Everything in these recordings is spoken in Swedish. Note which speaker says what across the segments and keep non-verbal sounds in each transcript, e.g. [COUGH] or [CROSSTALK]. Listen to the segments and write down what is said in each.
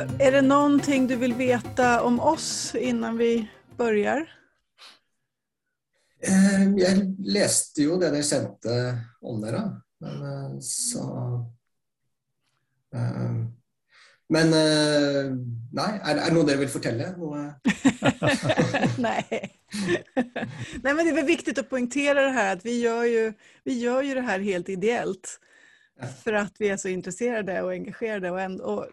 Speaker 1: Är det någonting du vill veta om oss innan vi börjar?
Speaker 2: Eh, jeg leste jo det dere sendte om dere, men eh, så eh, Men nei, er, er det noe dere vil fortelle? Noe [LAUGHS]
Speaker 1: Nej. Nej, men det är väl viktigt att poängtera det här att vi gör ju, vi gör ju det här helt ideellt. För att vi är så intresserade och engagerade. Och, ändå, och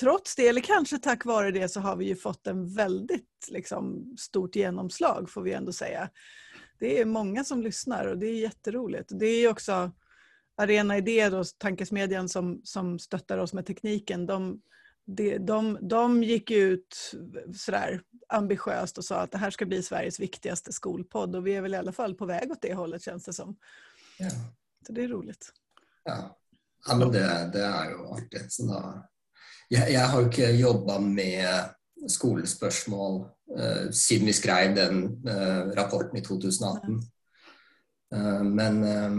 Speaker 1: trots det, eller kanske tack vare det, så har vi ju fått en väldigt liksom, stort genomslag får vi ändå säga. Det är många som lyssnar och det är jätteroligt. Det är ju också Arena Idé, då, tankesmedjan som, som stöttar oss med tekniken. De, de, de, de gick ut sådär ambitiöst och sa att det här ska bli Sveriges viktigaste skolpodd och vi är väl i alla fall på väg åt det hållet känns det som.
Speaker 2: ja.
Speaker 1: Så det är roligt.
Speaker 2: Ja, ja men det, det er jo artig. Så da, jeg, jeg har jo ikke jobba med skolespørsmål uh, eh, siden vi skrev den uh, rapporten i 2018. Uh, eh, men eh,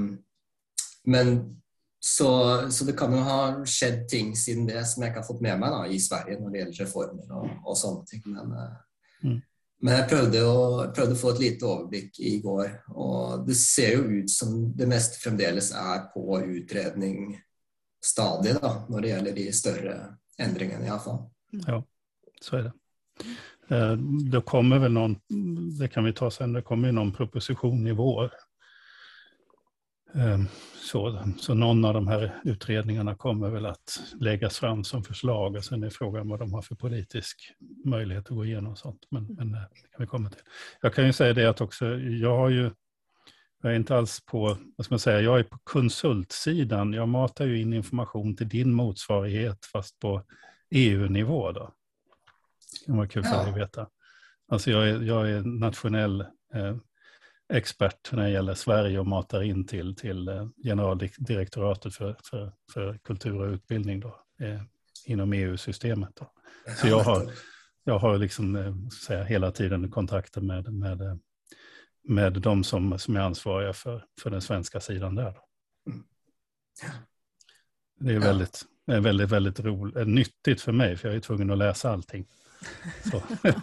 Speaker 2: men så, så det kan jo ha skjedd ting siden det som jeg ikke har fått med meg da, i Sverige når det gjelder reformer og, og sånne ting. Men, eh,
Speaker 3: Mm
Speaker 2: men jeg prøvde å, prøvde å få et lite overblikk i går, og det ser jo ut som det meste fremdeles er på utredning stadig da, når det gjelder de større endringene, iallfall.
Speaker 3: Ja, så är det. Eh, Det kommer väl någon, det kan vi ta sen, det kommer ju någon proposition i vår. Eh, Så, så någon av de här utredningarna kommer väl att läggas fram som förslag och sen är frågan vad de har för politisk möjlighet att gå igenom sånt. Men, men eh, det kan vi komma till. Jag kan ju säga det att också, jag har ju, jag är inte alls på, vad ska man säga, jag är på konsultsidan. Jag matar ju in information till din motsvarighet fast på EU-nivå då. Det kan vara kul för dig att veta. Alltså jag är, jag är nationell eh, expert när det gäller Sverige och matar in till, till eh, generaldirektoratet för, för, för kultur och utbildning då, eh, inom EU-systemet. Då. Så jag har, jag har liksom, eh, säga, hela tiden kontakter med, med, eh, med de som, som är ansvariga för, för den svenska sidan där. Då.
Speaker 2: Ja.
Speaker 3: Det är
Speaker 2: Ja.
Speaker 3: väldigt, är väldigt, väldigt roligt, nyttigt för mig, för jag är tvungen att läsa allting. Så. [LAUGHS] [LAUGHS]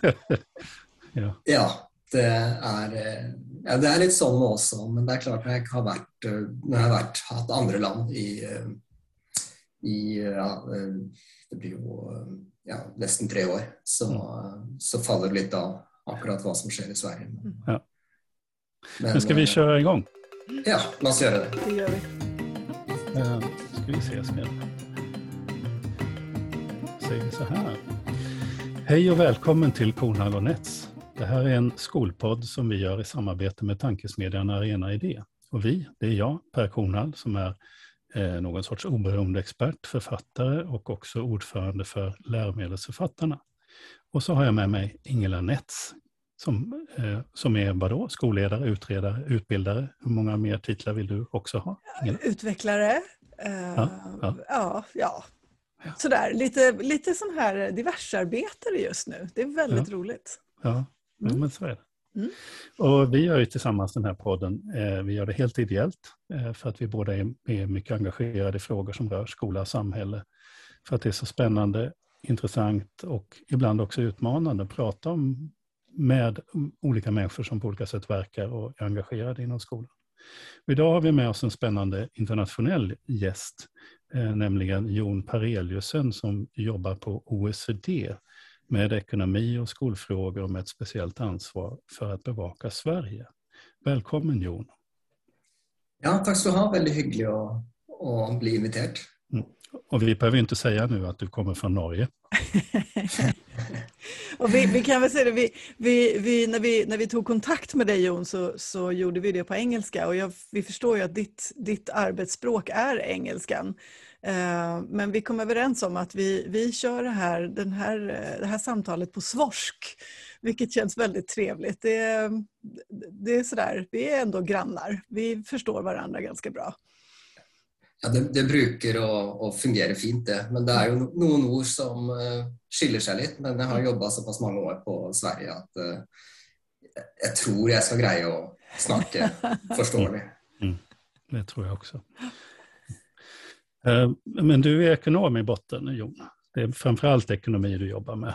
Speaker 3: ja.
Speaker 2: Ja, er, eh, ja, det er litt sånn nå også, men det er klart når jeg har vært, eh, når jeg har vært, hatt andre land i, eh, i ja, eh, Det blir jo eh, ja, nesten tre år, så, så faller det litt av akkurat hva som skjer i Sverige. Men,
Speaker 3: Ja.
Speaker 2: men,
Speaker 3: Men ska vi
Speaker 2: eh,
Speaker 3: köra igång?
Speaker 2: Ja, la oss gjøre det.
Speaker 1: Det gör vi.
Speaker 3: Eh, ska vi se, ska. Säger vi så här. Hej och välkommen till Kornhall och Nets. Det här är en skolpodd som vi gör i samarbete med tankesmedjan Arena Idé. Och vi, det är jag, Per Kornhall, som är eh, någon sorts oberoende expert, författare och också ordförande för läromedelsförfattarna. Och så har jag med mig Ingela Nets, som, eh, som är vadå? Skolledare, utredare, utbildare. Hur många mer titlar vill du också ha? Ingela?
Speaker 1: Utvecklare. eh,
Speaker 3: Ja, ja.
Speaker 1: ja, ja. Sådär, lite, lite sån här diversarbetare just nu. Det är väldigt roligt.
Speaker 3: Ja, ja
Speaker 1: Mm.
Speaker 3: men så är det.
Speaker 1: Mm.
Speaker 3: Och vi gör ju tillsammans den här podden. Eh, vi gör det helt ideellt eh, för att vi båda är, är mycket engagerade i frågor som rör skola och samhälle. För att det är så spännande, intressant och ibland också utmanande att prata om med olika människor som på olika sätt verkar och är engagerade inom skolan. Och idag har vi med oss en spännande internationell gäst, eh, nämligen Jon Pareliusen som jobbar på OECD med ekonomi och skolfrågor med ett speciellt ansvar för att bevaka Sverige. Välkommen Jon.
Speaker 2: Ja, takk skal du ha. Veldig hyggelig å, å bli invitert.
Speaker 3: Och vi behöver inte säga nu att du kommer från Norge. [LAUGHS]
Speaker 1: Och vi, vi kan väl säga det, vi, vi, vi, när, vi, när vi tog kontakt med dig Jon så, så gjorde vi det på engelska och jag, vi förstår ju att ditt, ditt arbetsspråk är engelskan. Eh, men vi kom överens om att vi, vi kör det här, den här, eh, det här samtalet på svorsk, vilket känns väldigt trevligt. Det, är- det är sådär, vi är ändå grannar, vi förstår varandra ganska bra.
Speaker 2: Ja, det, det bruker å, å fungere fint, det. Men det jo no- noen ord som eh, skiller seg litt. Men jeg har jobba såpass mange år på Sverige at eh, jeg tror jeg skal greie å snakke [LAUGHS] forståelig.
Speaker 3: Det tror jag också. Eh, men du är ekonom i botten, Jon. Det är framförallt ekonomi du jobbar med.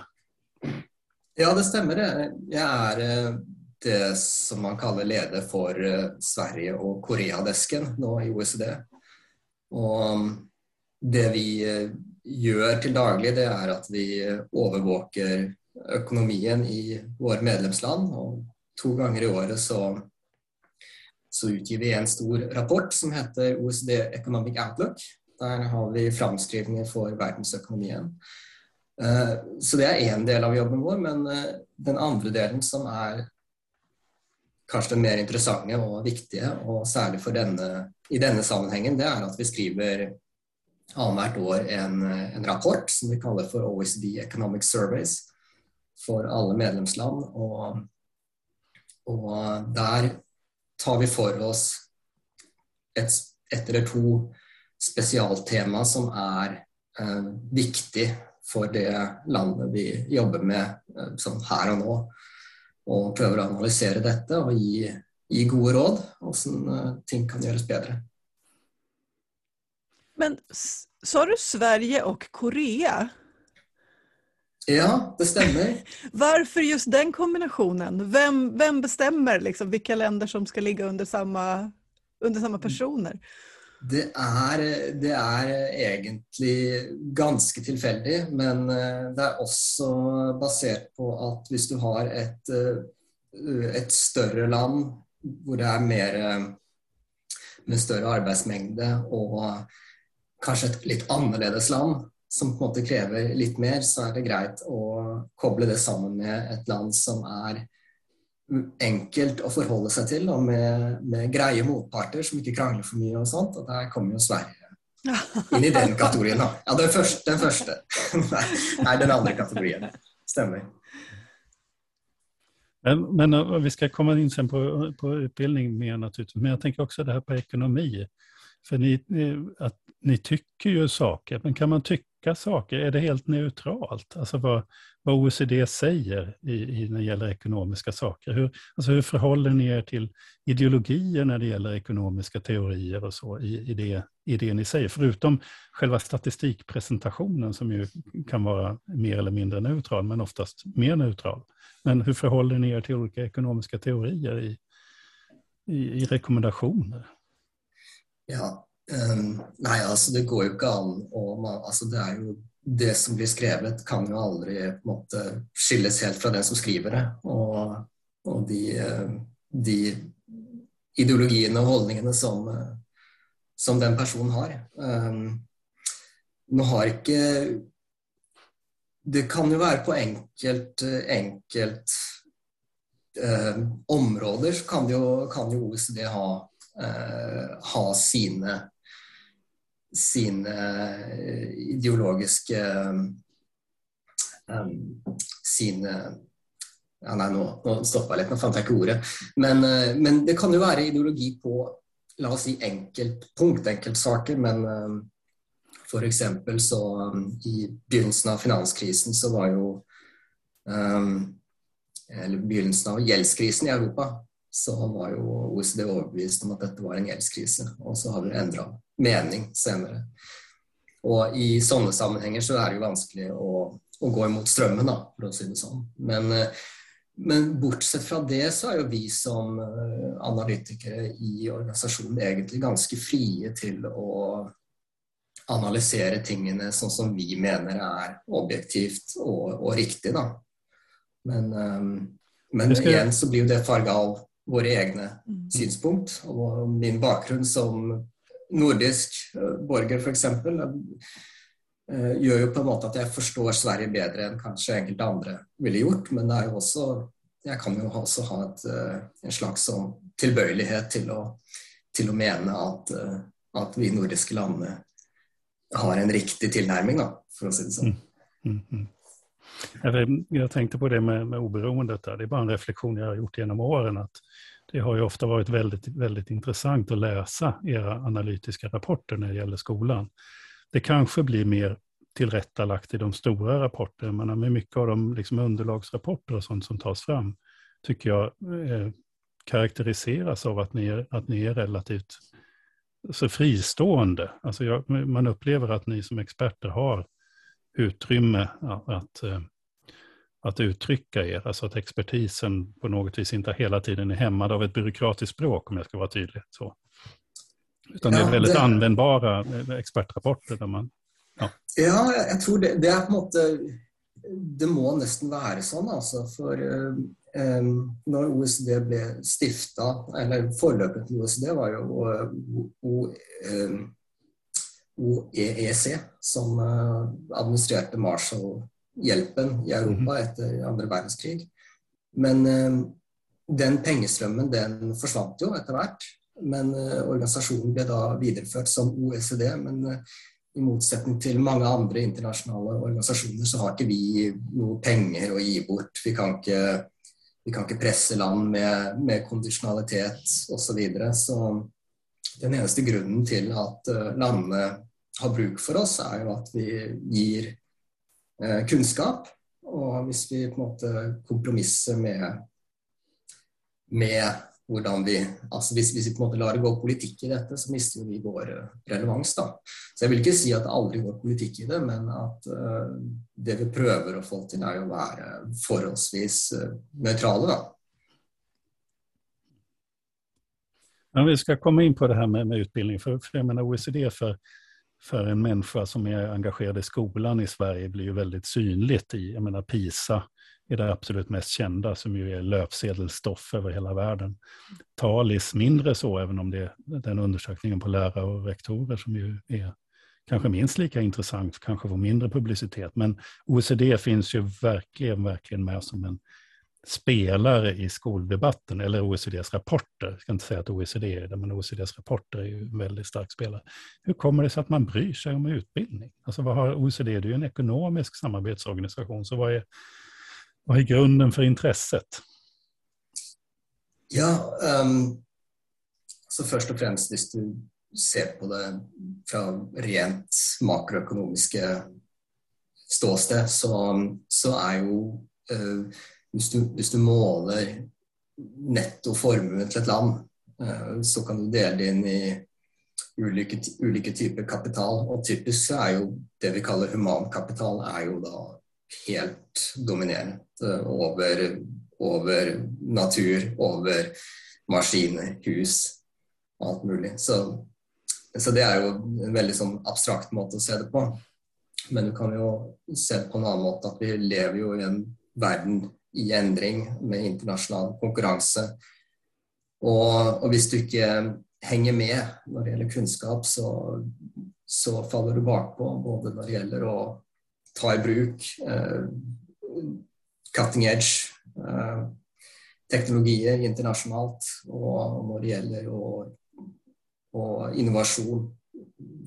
Speaker 2: Ja, det stämmer. det. Jag är eh, det som man kallar ledare för eh, Sverige och Koreadesken nu i OECD. Och mm, det vi gör till daglig det är att vi övervakar ekonomin i vårt medlemsland. Och två gånger i året så, så utger vi en stor rapport som heter OECD Economic Outlook. Där har vi framskrivningar för världsekonomin. Eh, så det är en del av jobben vår, men eh, den andra delen som är kanske den mer intressanta och viktiga, och särskilt för denna, i denna sammanhangen, det är att vi skriver varje år en, eh, en rapport som vi kallar för OECD Economic Surveys för alla medlemsland. Och, och där tar vi för oss ett, ett eller två specialtema som är eh, viktiga för det landet vi jobbar med eh, som här och nu och prövar att analysera detta och ge, ge goda råd och sen uh, ting kan göras bättre.
Speaker 1: Men sa du Sverige och Korea?
Speaker 2: Ja, det stämmer. [LAUGHS]
Speaker 1: Varför just den kombinationen? Vem, vem bestämmer liksom vilka länder som ska ligga under samma, under samma personer?
Speaker 2: Det är, det er, egentligen ganska tillfälligt, men eh, det är också baserat på att om du har ett, eh, et større större land hvor det er mer eh, med större arbetsmängd och kanske ett lite annorlunda land som på något kräver lite mer så är det greit att koppla det sammen med ett land som är enkelt att förhålla sig till och med, med greie motparter som inte krangler för mycket och sånt. Och där kommer ju Sverige in i den kategorin. Ja, den första. Den første. Nej, den andra kategorin. Stämmer.
Speaker 3: Men, men eh, vi ska komma in sen på, på utbildning mer naturligtvis. Men jag tänker också det här på ekonomi. För ni, att ni tycker ju saker, men kan man tycka saker? Är det helt neutralt? Alltså vad, vad OECD säger i, i, när det gäller ekonomiska saker. Hur, alltså hur förhåller ni er till ideologier när det gäller ekonomiska teorier och så i, i, det, i det ni säger? Förutom själva statistikpresentationen som ju kan vara mer eller mindre neutral, men oftast mer neutral. Men hur förhåller ni er till olika ekonomiska teorier i, i, i rekommendationer?
Speaker 2: Ja, um, nej, altså, det går jo ikke an. Och man, alltså det er jo, det som blir skrevet, kan jo aldri på en måte, skilles helt fra den som skriver det. Og, og de, de ideologiene og holdningene som, som den personen har. Ehm, um, nå har ikke Det kan jo være på enkelt, enkelt eh, områder så kan jo, kan jo OECD ha, eh, ha sine sin eh, uh, ideologiske eh, um, eh, sin uh, ja, nei, nå, nå stoppa jeg litt, nå fant jeg ikke ordet. Men, uh, men, det kan jo være ideologi på la oss si enkeltpunkt, enkeltsaker. Men um, f.eks. så um, i begynnelsen av finanskrisen så var jo um, Eller begynnelsen av gjeldskrisen i Europa, så var jo OECD overbevist om at dette var en gjeldskrise. Og så har vi endra mening senere. Og i sånne sammenhenger så er det jo vanskelig å, å gå imot strømmen, da, for å si det sånn. Men, eh, men, bortsett fra det så er jo vi som eh, analytikere i organisasjonen egentlig ganske frie til å analysere tingene sånn som vi mener er objektivt og, og riktig. Da. Men, um, men skal... igjen så blir jo det farga av våre egne mm. synspunkt. Og min bakgrunn som nordisk eh, borger f.eks. Eh, gjør jo på en måte at jeg forstår Sverige bedre enn kanskje enkelte andre ville gjort. Men det er jo også, jeg kan jo også ha et, eh, en slags tilbøyelighet til å, til å mene at, at, vi nordiske landene har en riktig tilnærming, da, for å si det sånn. Mm. Mm, mm.
Speaker 3: Jag tänkte på det med, med oberoendet. Där. Det är bara en reflektion jag har gjort genom åren. att det har ju ofta varit väldigt, väldigt intressant att läsa era analytiska rapporter när det gäller skolan. Det kanske blir mer tillrättalagt i de stora rapporterna, men med mycket av de liksom underlagsrapporter och sånt som tas fram tycker jag eh, karaktäriseras av att ni är, att ni är relativt så fristående. Alltså jag, man upplever att ni som experter har utrymme att, att uttrycka er. Alltså att expertisen på något vis inte hela tiden är hämmad av ett byråkratiskt språk, om jag ska vara tydlig. Så. Utan ja, det är väldigt det... användbara expertrapporter. Där man,
Speaker 2: ja. ja, jeg tror det, det, er på en måte Det må nesten være sånn, altså. For um, når OECD ble stifta, eller forløpet til OECD var jo OEEC, som administrerte Marshall-hjelpen i Europa mhm. etter andre verdenskrig. Men um, den pengestrømmen den forsvant jo etter hvert. Men uh, organisasjonen ble da videreført som OECD. Men uh, i motsetning til mange andre internasjonale organisasjoner, så har ikke vi noe penger å gi bort. Vi kan ikke, vi kan ikke presse land med, med kondisjonalitet osv. Så, videre. så den eneste grunnen til at landene har bruk for oss, er jo at vi gir Eh, kunnskap. Og hvis vi på en måte kompromisser med, med hvordan vi altså hvis, hvis, vi på en måte lar det gå politikk i dette, så mister vi vår eh, relevans. da. Så Jeg vil ikke si at det aldri går politikk i det, men at uh, det vi prøver å få til, er å være forholdsvis uh, nøytrale. da.
Speaker 3: Ja, vi ska komma in på det här med, med utbildning. För, för jag menar OECD för, för en människa som är engagerad i skolan i Sverige blir ju väldigt synligt i, jag menar PISA är det absolut mest kända som ju är löpsedelstoff över hela världen. Talis mindre så, även om det är den undersökningen på lärare och rektorer som ju är kanske minst lika intressant, kanske får mindre publicitet. Men OECD finns ju verkligen, verkligen med som en spelare i skoldebatten, eller OECDs rapporter. Jag ska inte säga att OECD är det, men OECDs rapporter är ju en väldigt stark spelare. Hur kommer det sig att man bryr sig om utbildning? Alltså vad har OECD? Det är ju en ekonomisk samarbetsorganisation, så vad är vad är grunden för intresset?
Speaker 2: Ja, um, så först och främst om du ser på det från rent makroekonomiska, ståsted, så, så är ju uh, hvis, du, hvis du måler netto formue til et land, eh, så kan du dele det inn i ulike, ulike typer kapital. Og typisk så er jo det vi kaller humankapital, er jo da helt dominerende eh, over, over natur, over maskiner, hus og alt mulig. Så, så, det er jo en veldig sånn abstrakt måte å se det på. Men du kan jo se det på en annen måte at vi lever jo i en verden i endring med internasjonal konkurranse. Og, og hvis du ikke henger med når det gjelder kunnskap, så, så faller du bakpå. Både når det gjelder å ta i bruk eh, cutting edge eh, teknologier internasjonalt. Og når det gjelder og, og innovasjon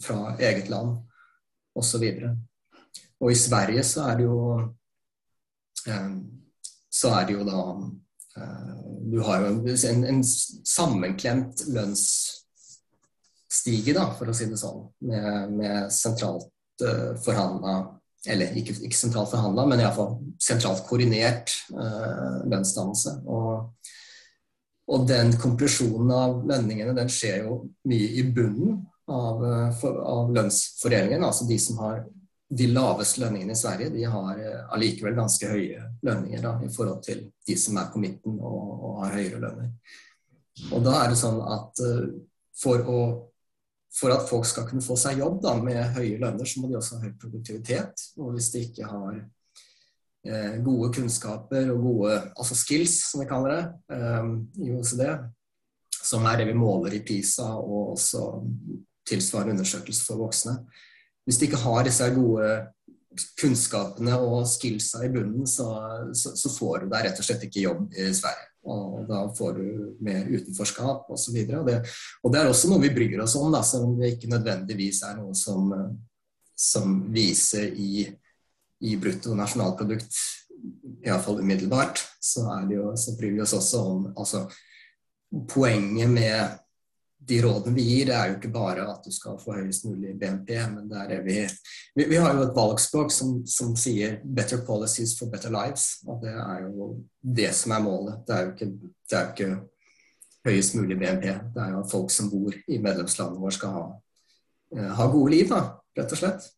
Speaker 2: fra eget land osv. Og, og i Sverige så er det jo eh, så er det jo da eh, Du har jo en, en sammenklemt lønnsstige, da, for å si det sånn, med, med sentralt eh, forhandla eller ikke, ikke sentralt forhandla, men iallfall sentralt koordinert eh, lønnsdannelse. Og, og, den konklusjonen av lønningene den skjer jo mye i bunnen av, eh, for, av lønnsfordelingen. Altså de som har de laveste lønningene i Sverige, de har eh, allikevel ganske høye lønninger da, i forhold til de som er på midten og, og har høyere lønner. Og da er det sånn at eh, for å for at folk skal kunne få seg jobb da, med høye lønner, så må de også ha høy produktivitet. Og hvis de ikke har eh, gode kunnskaper og gode altså skills, som vi kaller det, eh, i OECD, som er det vi måler i PISA og også tilsvarende undersøkelser for voksne Hvis de ikke har disse gode kunnskapene og skillsa i bunnen, så, så, så får du deg rett og slett ikke jobb i Sverige. Og da får du mer utenforskap osv. Og, og, det, og det er også noe vi bryr oss om, da, selv om det ikke nødvendigvis er noe som, som viser i, i brutto nasjonalprodukt, iallfall umiddelbart. Så, er det jo, så bryr vi oss også om altså, Poenget med de rådene vi gir, det er jo ikke bare at du skal få høyest mulig BNP, men det er vi, vi, vi har jo et valgspråk som, som, sier 'better policies for better lives'. Og det er jo det som er målet. Det er jo ikke, det er ikke høyest mulig BNP. Det er jo at folk som bor i medlemslandet vårt skal ha, eh, ha gode liv, da, rett og slett.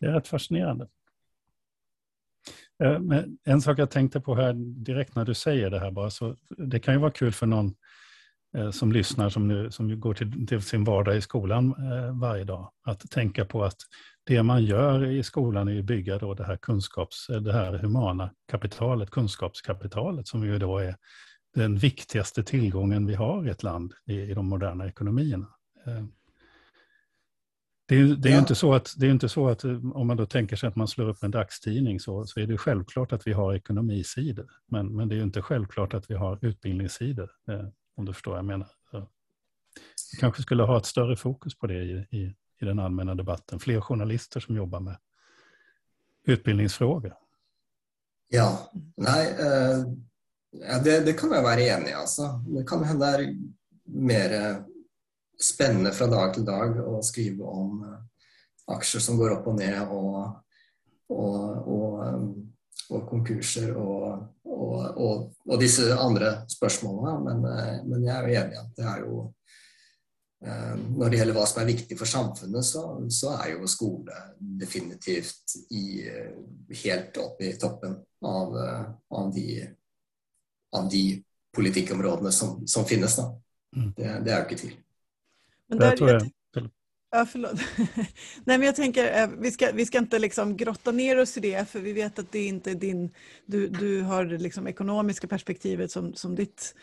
Speaker 3: Det är rätt fascinerande. Eh, men en sak jag tänkte på här direkt när du säger det här bara, så det kan ju vara kul för någon eh, som lyssnar som, nu, som går till, till sin vardag i skolan eh, varje dag, att tänka på att det man gör i skolan är att bygga då det här kunskaps, det här humana kapitalet, kunskapskapitalet som ju då är den viktigaste tillgången vi har i ett land i, i de moderna ekonomierna. Det är, det är ja. inte så att, det är inte så att om man då tänker sig att man slår upp en dagstidning så, så är det självklart att vi har ekonomisidor. Men, men det är inte självklart att vi har utbildningssidor, eh, om du förstår vad jag menar. Så. Vi kanske skulle ha ett större fokus på det i, i, i den allmänna debatten. Fler journalister som jobbar med utbildningsfrågor.
Speaker 2: Ja, nej, eh, det, det, kan jag vara enig i. Alltså. Det kan hända mer spennende fra dag til dag å skrive om uh, aksjer som går opp og ned, og, og, og, um, og konkurser og, og, disse andre spørsmålene. Men, uh, men, jeg er jo enig i at det jo uh, Når det gjelder hva som er viktig for samfunnet, så, så er jo skole definitivt i, helt oppe i toppen av, av, de, av de politikkområdene som, som finnes. Da. Mm. Det, det er jo ikke tvil.
Speaker 1: Men där, tror jag... Ja, förlåt. [LAUGHS] Nej, men jag tänker, eh, vi ska, vi ska inte liksom grotta ner oss i det, för vi vet att det inte är din... Du, du har det liksom ekonomiska perspektivet som, som ditt,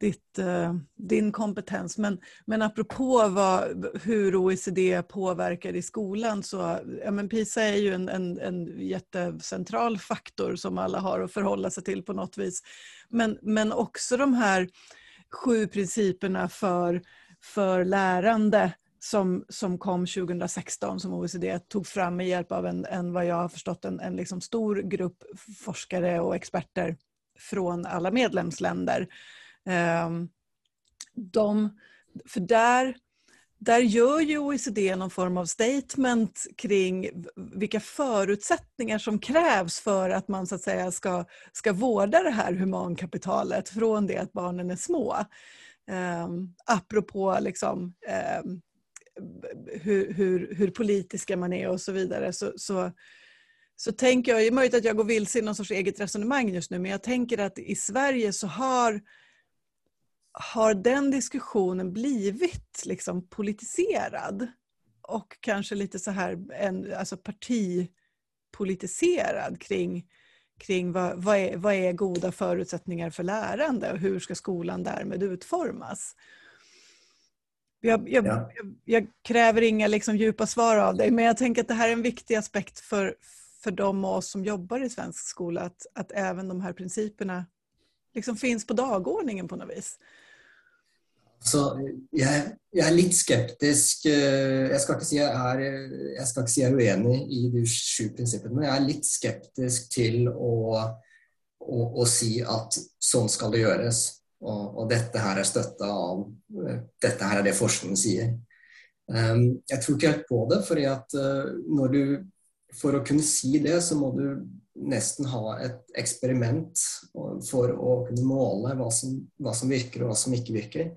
Speaker 1: ditt, uh, din kompetens. Men, men apropå vad, hur OECD påverkar i skolan så ja, men PISA är ju en, en, en jättecentral faktor som alla har att förhålla sig till på något vis. Men, men också de här sju principerna för för lärande som, som kom 2016 som OECD tog fram med hjälp av en, en vad jag har förstått, en, en liksom stor grupp forskare och experter från alla medlemsländer. Ehm, de, för där, där gör ju OECD någon form av statement kring vilka förutsättningar som krävs för att man så att säga ska, ska vårda det här humankapitalet från det att barnen är små eh, apropå liksom, eh, hur, hur, hur, politiska man är och så vidare så, så, så tänker jag, det är möjligt att jag går vilse i någon sorts eget resonemang just nu, men jag tänker att i Sverige så har, har den diskussionen blivit liksom politiserad och kanske lite så här en, alltså partipolitiserad kring kring vad, vad, är, vad är goda förutsättningar för lärande och hur ska skolan därmed utformas. Jag, jag, ja. jag, jag kräver inga liksom djupa svar av dig men jag tänker att det här är en viktig aspekt för, för de av oss som jobbar i svensk skola att, att även de här principerna liksom finns på dagordningen på något vis.
Speaker 2: Så jeg, jeg, er litt skeptisk Jeg skal ikke si jeg er, jeg skal ikke si jeg er uenig i de sju prinsippene, men jeg er litt skeptisk til å, å, å si at sånn skal det gjøres. Og, og dette her er støtta av Dette her er det forskningen sier. Um, ehm, jeg tror ikke helt på det, fordi at eh, når du For å kunne si det, så må du nesten ha et eksperiment for å kunne måle hva som, hva som virker og hva som ikke virker.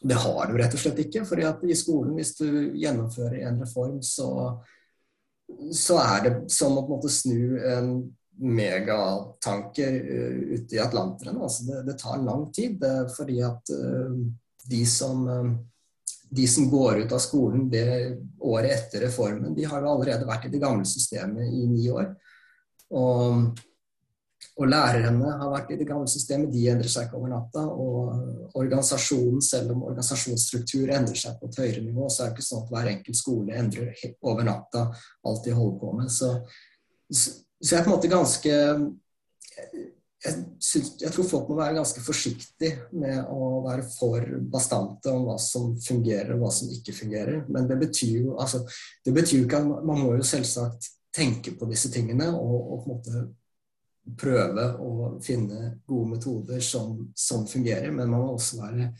Speaker 2: Det har du rett og slett ikke. fordi at i skolen, hvis du gjennomfører en reform, så, så er det som å på en måte snu en megatanker eh, ute i Atlanteren. Altså det, det, tar lang tid. för fordi at eh, de, som, eh, de som går ut av skolen det året etter reformen, de har jo allerede vært i det gamle systemet i ni år. Og og lærerne har vært i det gamle systemet, de endrer seg ikke over natta. Og organisasjonen, selv om organisasjonsstruktur endrer seg på et høyere nivå, så er det ikke sånn at hver enkelt skole endrer over natta alt de holder på med. Så, så jeg er på en måte ganske jeg, synes, jeg, tror folk må være ganske forsiktige med å være for bastante om hva som fungerer og hva som ikke fungerer. Men det betyr jo altså, det betyr ikke at man må jo selvsagt tenke på disse tingene og, og på en måte prøve å finne gode metoder som, som, fungerer, men man må også være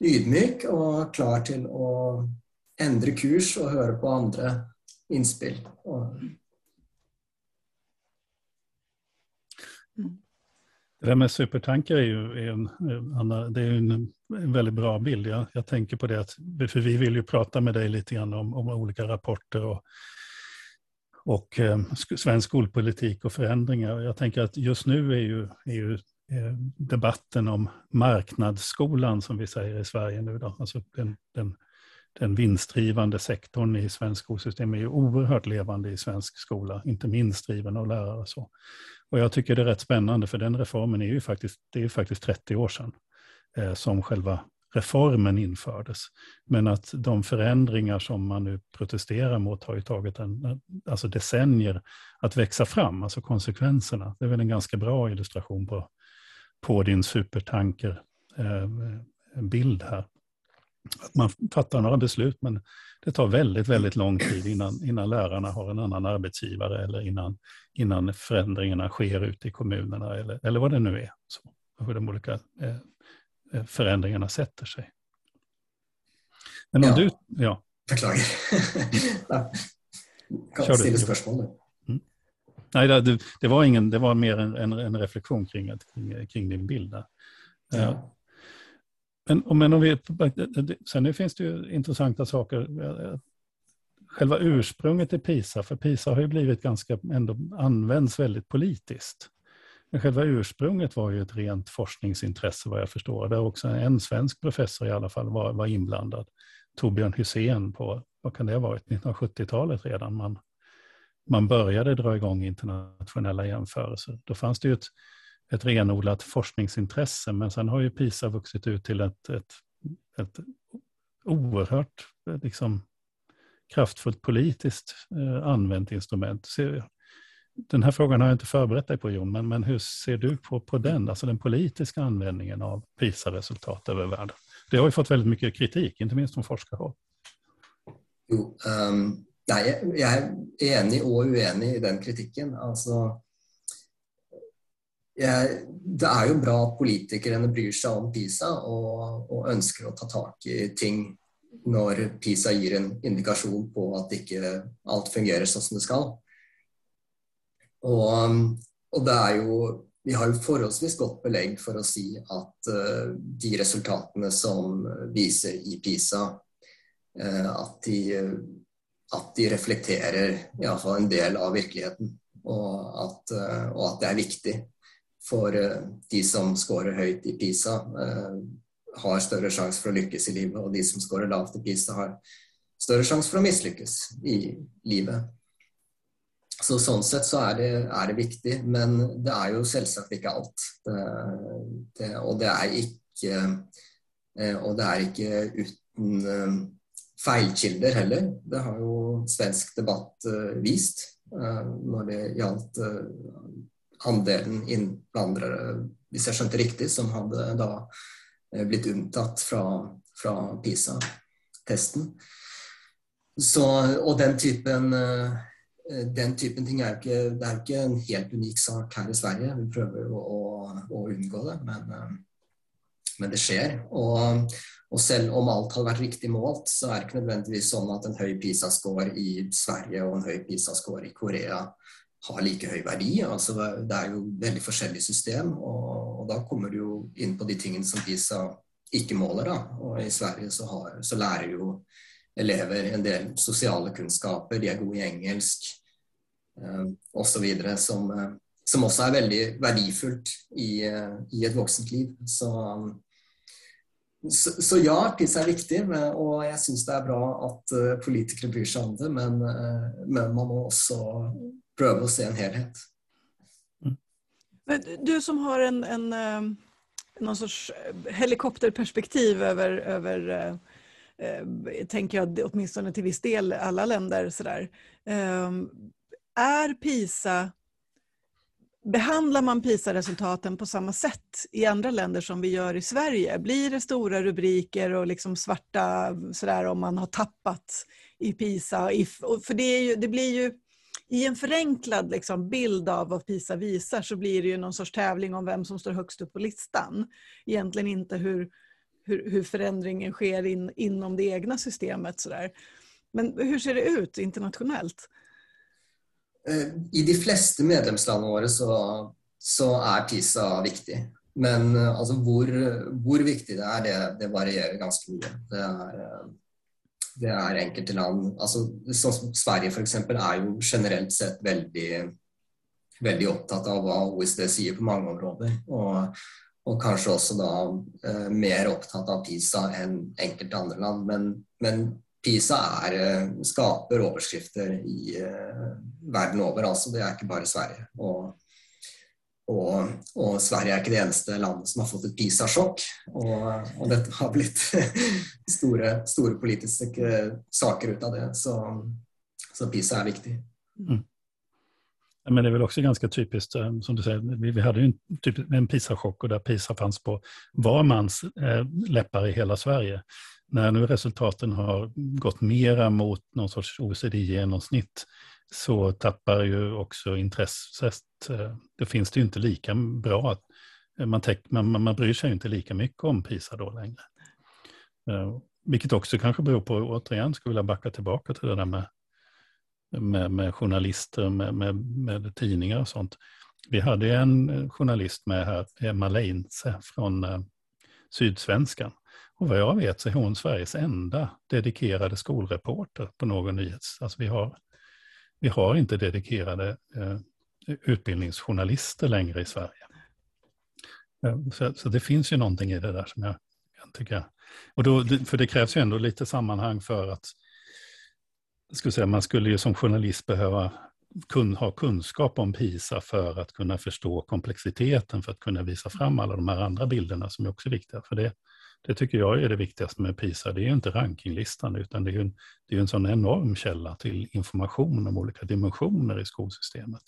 Speaker 2: ydmyk og klar til å endre kurs og høre på andre innspill.
Speaker 3: Det där med supertankar är ju är en, Anna, det är en, en väldigt bra bild. Jag, jag, tänker på det, att, för vi vill ju prata med dig lite grann om, om olika rapporter och och eh, svensk skolpolitik och förändringar. Jag tänker att just nu är ju, är ju eh, debatten om marknadsskolan som vi säger i Sverige nu då, alltså den, den, den vinstdrivande sektorn i svensk skolsystem är ju oerhört levande i svensk skola, inte minst driven av lärare och så. Och jag tycker det är rätt spännande för den reformen är ju faktiskt, det är faktiskt 30 år sedan eh, som själva reformen infördes. Men att de förändringar som man nu protesterar mot har ju tagit en, alltså decennier att växa fram, alltså konsekvenserna. Det är väl en ganska bra illustration på, på din supertanker eh, bild här. Att man fattar några beslut men det tar väldigt, väldigt lång tid innan, innan lärarna har en annan arbetsgivare eller innan, innan förändringarna sker ute i kommunerna eller, eller vad det nu är. Så, hur de olika Eh, förändringarna sätter sig.
Speaker 2: Men om ja. du... Ja. Beklagar. [LAUGHS] Kör Ställ spörsmål mm.
Speaker 3: Nej, det, det, var ingen, det var mer en, en, en reflektion kring, kring, kring, din bild. Där. Ja. Eh, men, men om vi, sen finns det ju intressanta saker. Själva ursprunget i PISA, för PISA har ju blivit ganska, ändå används väldigt politiskt. Men själva ursprunget var ju ett rent forskningsintresse vad jag förstår. Där också en svensk professor i alla fall var, var inblandad. Torbjörn Hysén på, vad kan det ha varit, 1970-talet redan. Man, man började dra igång internationella jämförelser. Då fanns det ju ett, ett renodlat forskningsintresse men sen har ju PISA vuxit ut till ett, ett, ett oerhört liksom, kraftfullt politiskt eh, använt instrument den här frågan har jag inte förberett dig på Jon, men, men hur ser du på, på den, alltså den politiska användningen av PISA-resultat över världen? Det har ju fått väldigt mycket kritik, inte minst från forskarhåll.
Speaker 2: Jo, um, nej, jag är enig och oenig i den kritiken. Alltså, jag, det är ju bra att politikerna bryr sig om PISA och, och önskar att ta tag i ting när PISA ger en indikation på att inte allt fungerar så som det ska. Og, um, og det er jo Vi har jo forholdsvis godt belegg for å si at uh, de resultatene som viser i PISA, uh, at, de, uh, at, de, reflekterer iallfall en del av virkeligheten. Og at, uh, og at det er viktig for uh, de som scorer høyt i PISA, uh, har større sjanse for å lykkes i livet, og de som scorer lavt i PISA, har større sjanse for å mislykkes i livet. Så sånn sett så er det, er det, viktig, men det er jo selvsagt ikke alt. Det, det, og det er ikke eh, Og det er ikke uten eh, feilkilder heller. Det har jo svensk debatt eh, vist når det gjaldt andelen innvandrere, hvis jeg skjønte riktig, som hadde da blitt unntatt fra, fra PISA-testen. Og den typen Eh, den typen ting er ikke, det er ikke en helt unik sak her i Sverige. Vi prøver å, å, å unngå det, men, eh, men, det skjer. Og, og, selv om alt hadde vært riktig målt, så er det ikke nødvendigvis sånn at en høy PISA-score i Sverige og en høy PISA-score i Korea har like høy verdi. Altså, det er jo veldig forskjellig system, og, og, da kommer du jo inn på de tingene som PISA ikke måler. Da. Og i Sverige så, har, så lærer jo elever en del sosiale kunnskaper, de er gode i engelsk. Eh, osv. Som, eh, som også er veldig verdifullt i, eh, i et voksent liv. Så, så, så ja, PIS er viktig, og jeg syns det er bra at politikere bryr seg om det. Men, men man må også prøve å se en helhet.
Speaker 1: Men du som har en, en, någon sorts helikopterperspektiv över, över eh, tänker jag åtminstone till viss del alla länder. Sådär. Är PISA Behandlar man PISA-resultaten på samma sätt i andra länder som vi gör i Sverige? Blir det stora rubriker och liksom svarta sådär om man har tappat i PISA? För det, ju, det blir ju i en förenklad liksom bild av vad PISA visar så blir det ju någon sorts tävling om vem som står högst upp på listan. Egentligen inte hur, hur, hur förändringen sker in, inom det egna systemet. Sådär. Men hur ser det ut internationellt?
Speaker 2: Eh, I de flesta medlemslandene våre så, så, er PISA viktig. Men altså, hvor, hvor, viktig det er, det, det varierer ganske mye. Det er, det är eh, enkelte land alltså, som Sverige f.eks. exempel är generelt generellt sett väldigt, veldig opptatt av vad OECD säger på många områden och, og kanske också da eh, mer opptatt av PISA än enkelte andra land. Men, men PISA er, eh, skaper skapar i eh, världen över, det är inte bara Sverige. Och, og, og, Sverige är inte det eneste landet som har fått et PISA-chock. Och, og, det har blivit stora, [LAUGHS] store, politiska eh, saker utav det. Så, så PISA är viktigt. Mm.
Speaker 3: Men det är väl också ganska typiskt, eh, som du säger, vi hade ju en, typ, en PISA-chock och där PISA fanns på var mans eh, läppar i hela Sverige. När nu resultaten har gått mera mot någon sorts OECD-genomsnitt så tappar ju också intresset. Eh, finns det ju inte lika bra. Eh, man, man, man bryr sig inte lika mycket om PISA då längre. Eh, vilket också kanske beror på, återigen, skulle vilja backa tillbaka till det där med med, med journalister, med, med, med, tidningar och sånt. Vi hade en journalist med här, Emma Leinze från eh, Sydsvenskan. Och vad jag vet så är hon Sveriges enda dedikerade skolreporter på någon nyhets... Alltså vi har, vi har inte dedikerade eh, utbildningsjournalister längre i Sverige. Eh, så, så, det finns ju någonting i det där som jag, jag tycker... Och då, för det krävs ju ändå lite sammanhang för att skulle säga, man skulle ju som journalist behöva kun, ha kunskap om PISA för att kunna förstå komplexiteten, för att kunna visa fram alla de här andra bilderna som är också viktiga. För det, det tycker jag är det viktigaste med PISA. Det är ju inte rankinglistan, utan det är ju en, det är en sån enorm källa till information om olika dimensioner i skolsystemet.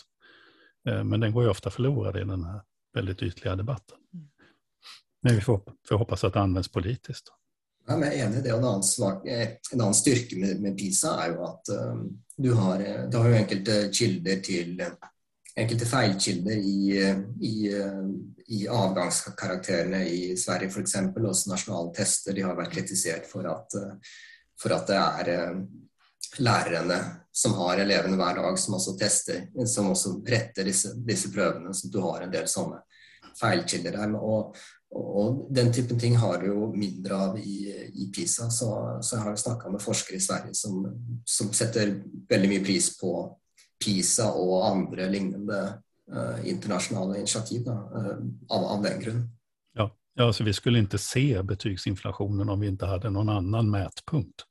Speaker 3: Eh, men den går ju ofta förlorad i den här väldigt ytliga debatten. Mm. Men vi får, får hoppas att det används politiskt.
Speaker 2: Ja, men jag är enig i det. Och en annen, svak, eh, en annen styrke med, med, PISA er jo at um, ehm, du, har, eh, du har jo enkelte eh, kilder til enkelte feilkilder i, i, i avgangskarakterene i Sverige f.eks. Også nasjonale tester. De har vært kritisert for at, for at det er lærerne som har elevene hver dag, som også tester, som også retter disse, disse prøvene. Så du har en del sånne feilkilder der. Og, og den typen ting har du jo mindre av i, i PISA. Så, så, jeg har snakka med forskere i Sverige som, som, setter veldig mye pris på PISA og andre lignende uh, eh, internasjonale initiativ da, uh, eh, av, av, den grunn.
Speaker 3: Ja, ja så vi skulle inte se betygsinflationen om vi inte hade någon annan mätpunkt.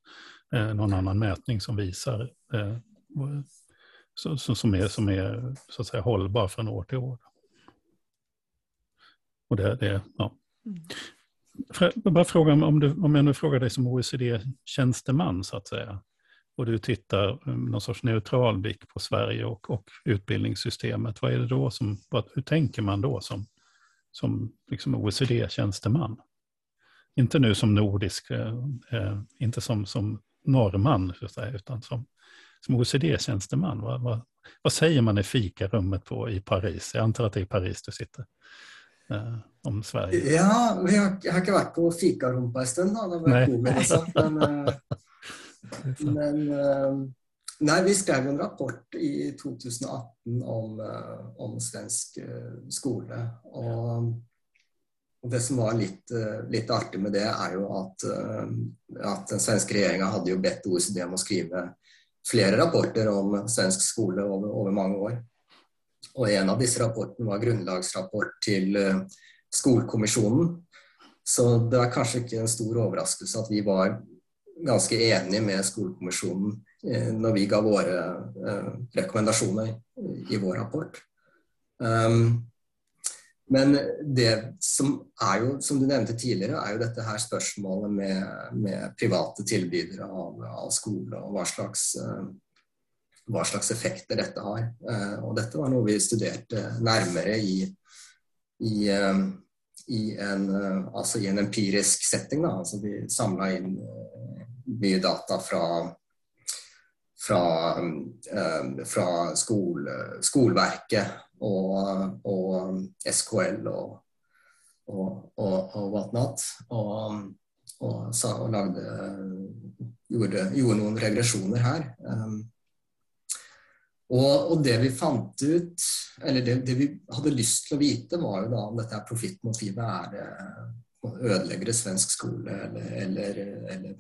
Speaker 3: Eh, någon annan mätning som visar eh, så, så, som är, som är så att säga, hållbar från år till år. Och det, det, ja. Mm. Bara fråga om, du, om jag nu frågar dig som OECD-tjänsteman så att säga. Och du tittar med någon sorts neutral blick på Sverige och, och utbildningssystemet. Vad är det då som, vad, hur tänker man då som, som liksom OECD-tjänsteman? Inte nu som nordisk, eh, eh, inte som, som norrman, så att säga, utan som, som OECD-tjänsteman. Vad, vad, vad, säger man i fikarummet på, i Paris? Jag antar att det är i Paris du sitter eh, om Sverige?
Speaker 2: Ja, vi har, jag har inte varit på fikarom på en stund. Då, nej. Covid sånt, men, eh, [LAUGHS] men eh, nej, vi skrev en rapport i 2018 om, eh, om svensk skola. Och, och det som var lite, lite artigt med det är ju att, att den svenska regeringen hade ju bett OECD om att skriva flera rapporter om svensk skola över, över många år. Og en av disse rapportene var grundlagsrapport till eh, Skolkommissionen. Så det var kanske ikke en stor overraskelse att vi var ganska eniga med Skolkommissionen eh, når när vi gav våra eh, rekommendasjoner rekommendationer i vår rapport. Ehm, men det som er jo, som du nämnde tidigare, är ju dette här spørsmålet med, med privata tilbydere av, av skole og hva slags eh, hva slags effekter dette har. Eh, og dette var noe vi studerte eh, nærmere i, i, eh, i, en, eh, altså i en, empirisk setting. Da. Altså vi samla inn mye eh, data fra, fra, eh, fra skole, skoleverket og, og, SKL og, og, og, og whatnot. Og, og, sa, og lagde, gjorde, gjorde, noen regresjoner her. Och, och, det vi fant ut, eller det, det, vi hade lyst til å var ju då om dette profittmotivet eh, er å svensk skola eller, eller, eller,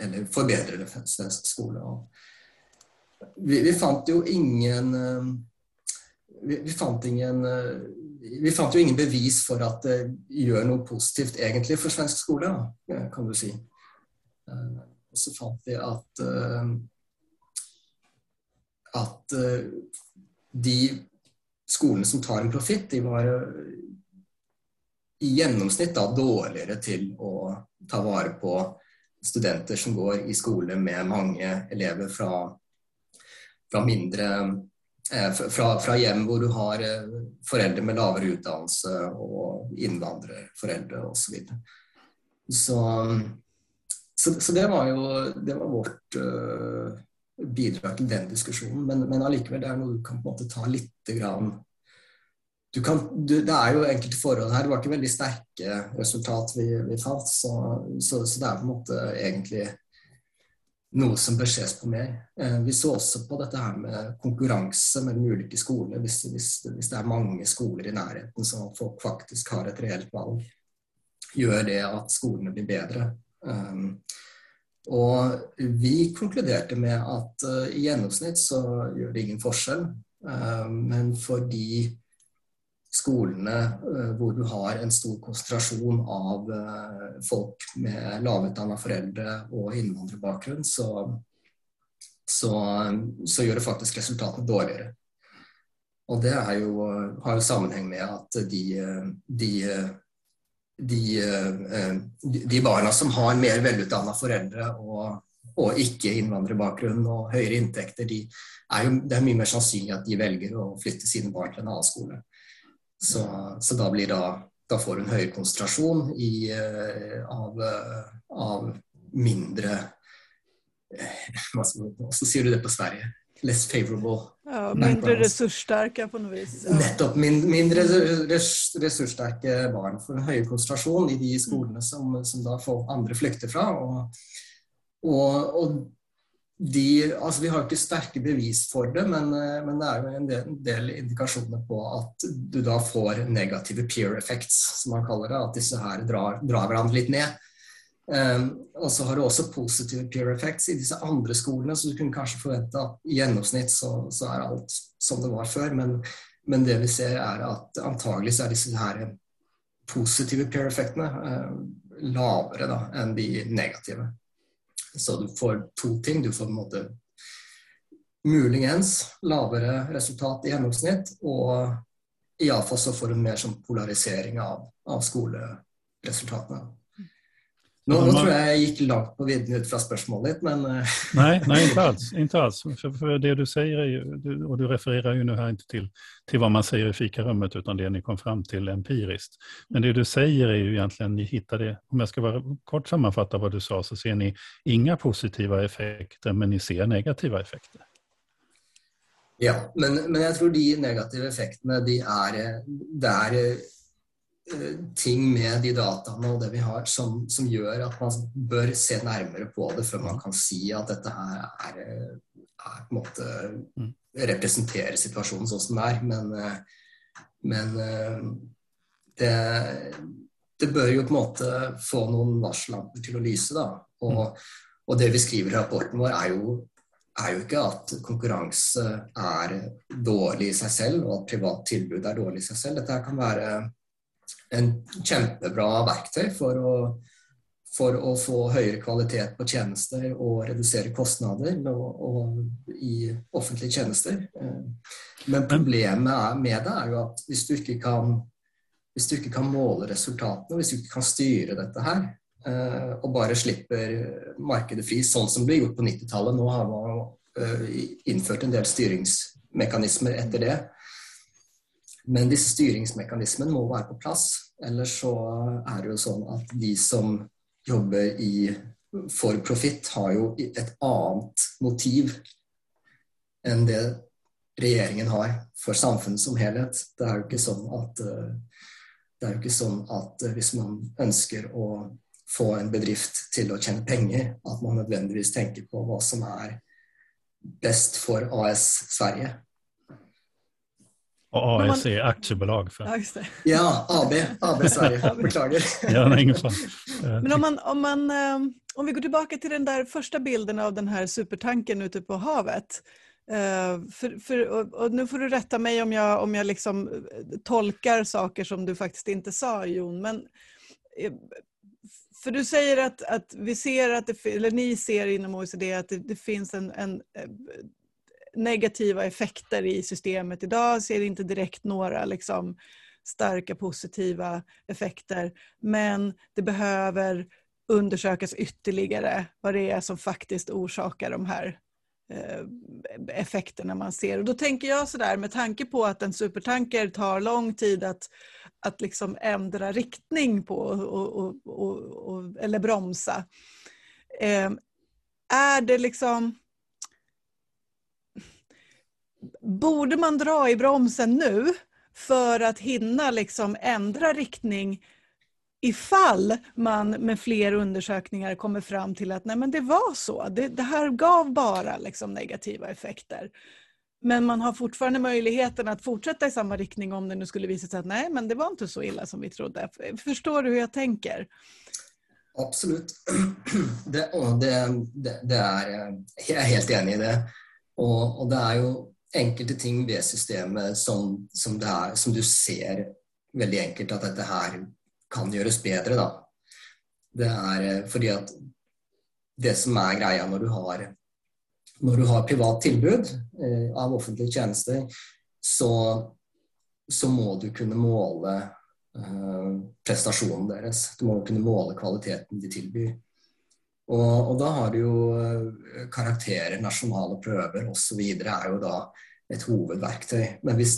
Speaker 2: eller förbättrar svensk skola. Vi, vi, fant ju ingen eh, vi, vi, fant ingen eh, vi fant ju ingen bevis för att det gör något positivt egentligen för svensk skola, kan du säga. Och så fant vi att at eh, de skolene som tar en profitt, de var eh, i gjennomsnitt da, dårligere til å ta vare på studenter som går i skole med mange elever fra, fra mindre eh, fra, fra, hjem hvor du har foreldre med lavere utdannelse og innvandrerforeldre osv. Så, så, så, så det var jo det var vårt uh, bidrag til den diskussionen. Men, men allikevel, det er noe du kan på en måte ta lite grann du kan, du, det er jo enkelte forhold her. Det var ikke veldig sterke resultat vi, vi fant. Så, så, så, det er på en måte egentlig noe som bør ses på mer. Eh, vi så også på dette her med konkurranse mellom ulike skoler. Hvis, hvis, hvis, det er mange skoler i nærheten så folk faktisk har et reelt valg, gjør det at skolene blir bedre. Um, och vi konkluderade med att eh, i genomsnitt så gör det ingen skillnad. Eh, men för de skolorna eh, där du har en stor koncentration av folk med lågutbildade föräldrar och invandrarbakgrund så, så, så, gör det faktiskt resultatet dåligare. Och det jo, har ju sammanhang med att de, de, de, eh, de barna som har mer velutdanna foreldre og, og ikke innvandrerbakgrunn og høyere inntekter, de er jo, det er mye mer sannsynlig at de velger å flytte sine barn til en annen skole. Så, så da, blir da, da får du en høyere konsentrasjon i, eh, av, av, mindre eh, Hvordan sier du det på Sverige? Less favorable.
Speaker 1: Ja, mindre ressurssterke på noe vis.
Speaker 2: Ja. Nettopp. Mindre ressurssterke barn får en høyere konsentrasjon i de skolene som, som da folk andre flykter fra. Og, og, og de, altså Vi har ikke sterke bevis for det, men, men det er jo en del, en del, indikasjoner på at du da får negative peer effects, som man kaller det. At disse her drar, drar hverandre litt ned. Ehm, um, og så har du også positive peer effects i disse andre skolene, så du kunne kanskje forvente at i gjennomsnitt så, så er alt som det var før. Men, men, det vi ser er at antagelig så er disse her positive peer effektene uh, lavere da, enn de negative. Så du får to ting. Du får på en måte muligens lavere resultat i gjennomsnitt, og iallfall så får du mer sånn polarisering av, av skoleresultatene. Nå, nå, tror jeg jeg gick langt på vidden ut fra spørsmålet ditt, men... Eh, [LAUGHS]
Speaker 3: nej, nej, [LAUGHS] inte alls. Inte alls. För, för det du säger, är ju, och du refererar ju nu här inte till, till vad man säger i fikarummet, utan det ni kom fram till empiriskt. Men det du säger är ju egentligen, ni hittade, om jag ska vara kort sammanfatta vad du sa, så ser ni inga positiva effekter, men ni ser negativa effekter.
Speaker 2: Ja, men, men jeg tror de negative effektene, de er, det Eh, ting med de dataene og det vi har, som, som, gjør at man bør se nærmere på det før man kan si at dette her er, er på en måte mm. representerer situasjonen sånn som den er. Men, eh, men eh, det, det, bør jo på en måte få noen varsellamper til å lyse. da. Og, mm. og, det vi skriver i rapporten vår, er jo, er jo ikke at konkurranse er dårlig i seg selv, og at privat tilbud er dårlig i seg selv. Dette kan være en kjempebra verktøy for å, for å, få høyere kvalitet på tjenester og redusere kostnader og, og i offentlige tjenester. Eh, men problemet med det er jo at hvis du ikke kan, hvis du ikke kan måle resultatene, hvis du ikke kan styre dette her, eh, og bare slipper markedet fri, sånn som det ble gjort på 90-tallet Nå har man eh, innført en del styringsmekanismer etter det. Men disse styringsmekanismene må være på plass. Ellers så er det jo sånn at de som jobber i for profitt, har jo et annet motiv enn det regjeringen har for samfunnet som helhet. Det er jo ikke sånn at, det er jo ikke sånn at hvis man ønsker å få en bedrift til å tjene penger, at man nødvendigvis tenker på hva som er best for AS Sverige.
Speaker 3: Och AS är aktiebolag. För.
Speaker 2: Ja, ja AB, AB Sverige. [LAUGHS] Beklagar.
Speaker 3: ja, nej, ingen [LAUGHS]
Speaker 1: Men om man, om man, eh, om vi går tillbaka till den där första bilden av den här supertanken ute på havet. Uh, för, för, och, nu får du rätta mig om jag, om jag liksom eh, tolkar saker som du faktiskt inte sa Jon. Men, för du säger att, att vi ser att det, eller ni ser inom OECD att det, det finns en, en negativa effekter i systemet idag. Ser inte direkt några liksom, starka positiva effekter. Men det behöver undersökas ytterligare vad det är som faktiskt orsakar de här eh, effekterna man ser. Och då tänker jag sådär med tanke på att en supertanker tar lång tid att, att liksom ändra riktning på och, och, och, eller bromsa. Eh, är det liksom... Borde man dra i bromsen nu för att hinna liksom ändra riktning ifall man med fler undersökningar kommer fram till att nej men det var så, det, det här gav bara liksom negativa effekter. Men man har fortfarande möjligheten att fortsätta i samma riktning om det nu skulle visa sig att nej men det var inte så illa som vi trodde. Förstår du hur jag tänker?
Speaker 2: Absolut. Det, det, det, det är, eh, jag är helt enig i det. Och, och det är ju enkelte ting ved systemet som, som, er, som, du ser veldig enkelt at dette her kan gjøres bedre. Da. Det er eh, fordi at det som er greia når du har, når du har privat tilbud eh, av offentlige tjenester, så, så, må du kunne måle eh, prestasjonen deres. Du må kunne måle kvaliteten de tilbyr. Og, og, da har du jo eh, karakterer, nasjonale prøver osv. er jo da et hovedverktøy. Men hvis,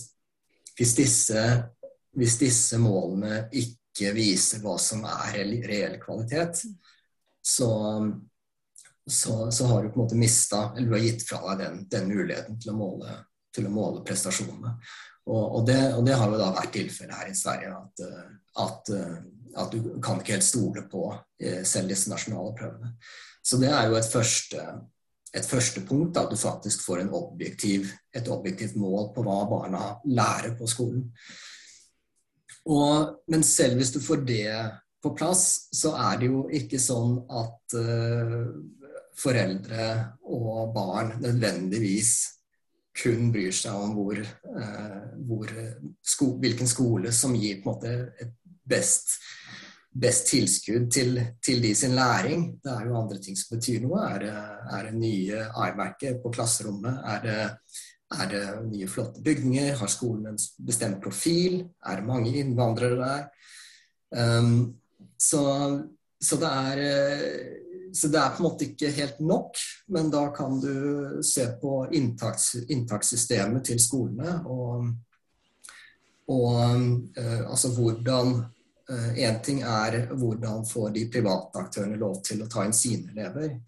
Speaker 2: hvis, disse, hvis, disse, målene ikke viser hva som er reell kvalitet, så, så, så, har du på en måte mista, eller du har gitt fra deg den, den muligheten til å måle, til å måle prestasjonene. Og, og, det, og, det, har jo da vært tilfellet her i Sverige, at, at, at, du kan ikke helt stole på eh, selv disse nasjonale prøvene. Så det er jo et første, et første punkt, at du faktisk får objektiv, et objektivt mål på hva barna lærer på skolen. Og, men selv hvis du får det på plass, så er det jo ikke sånn at uh, eh, foreldre og barn nødvendigvis kun bryr seg om hvor, uh, eh, hvor sko hvilken skole som gir på en måte et best best tilskudd til, til, de sin læring. Det er jo andre ting som betyr noe. Er det, er det nye AI-merker på klasserommet? Er det, er det, nye, flotte bygninger? Har skolen en bestemt profil? Er det mange innvandrere der? Um, ehm, så, så, det er, så, det er på en måte ikke helt nok, men da kan du se på inntaks, inntakssystemet til skolene og, og uh, eh, altså hvordan Eh, Én ting er hvordan får de private aktørene lov til å ta inn sine elever.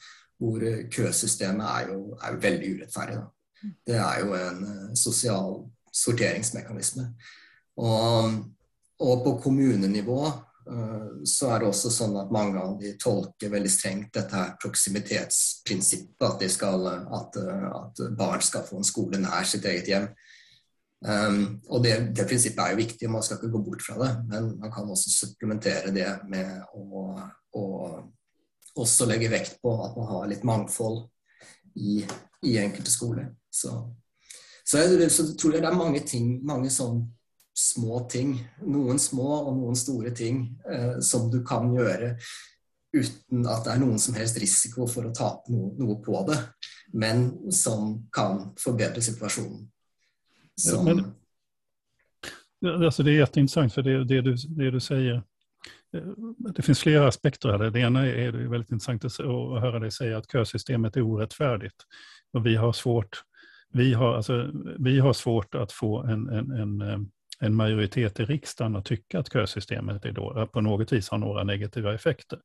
Speaker 2: Hvor eh, køsystemet er jo, er jo veldig urettferdig. Da. Det er jo en eh, sosial sorteringsmekanisme. Og, og på kommunenivå så er det også sånn at mange av de tolker veldig strengt dette her proksimitetsprinsippet, At, de skal, at, at barn skal få en skole nær sitt eget hjem. Um, og det, det, prinsippet er jo viktig, man skal ikke gå bort fra det. Men man kan også supplementere det med å, å også legge vekt på at man har litt mangfold i, i enkelte skoler. Så, så, jeg, så tror jeg det er mange ting, mange sånn små ting, noen små og noen store ting, eh, som du kan gjøre uten at det er noen som helst risiko for å tape noe, noe på det, men som kan forbedre situasjonen.
Speaker 3: Som... Men, alltså det är jätteintressant för det, det, du, det du säger. Eh, det finns flera aspekter här. Det ena är det väldigt intressant att höra dig säga att kösystemet är orättfärdigt. Och vi har svårt, vi har, alltså, vi har svårt att få en, en, en, eh, en majoritet i riksdagen att tycka att kösystemet är då, på något vis har några negativa effekter.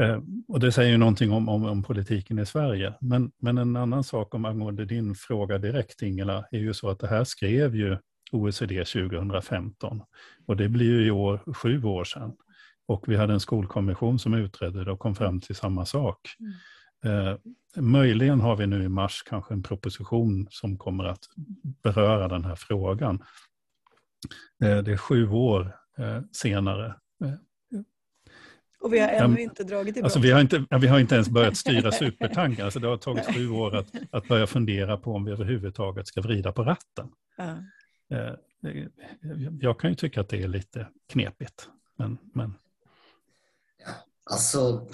Speaker 3: Eh, och det säger ju någonting om, om, om, politiken i Sverige. Men, men en annan sak om angående din fråga direkt Ingela, är ju så att det här skrev ju OECD 2015. Och det blir ju i år sju år sedan. Och vi hade en skolkommission som utredde det och kom fram till samma sak. Mm. Eh, möjligen har vi nu i mars kanske en proposition som kommer att beröra den här frågan. Eh, det är sju år eh, senare
Speaker 1: Och vi har ännu inte dragit i
Speaker 3: alltså vi, har inte, vi har inte ens börjat styra supertankar. Alltså det har tagit sju år att, att börja fundera på om vi överhuvudtaget ska vrida på ratten. Ja. Eh, jag kan ju tycka att det är lite knepigt. Men, men...
Speaker 2: Ja, alltså,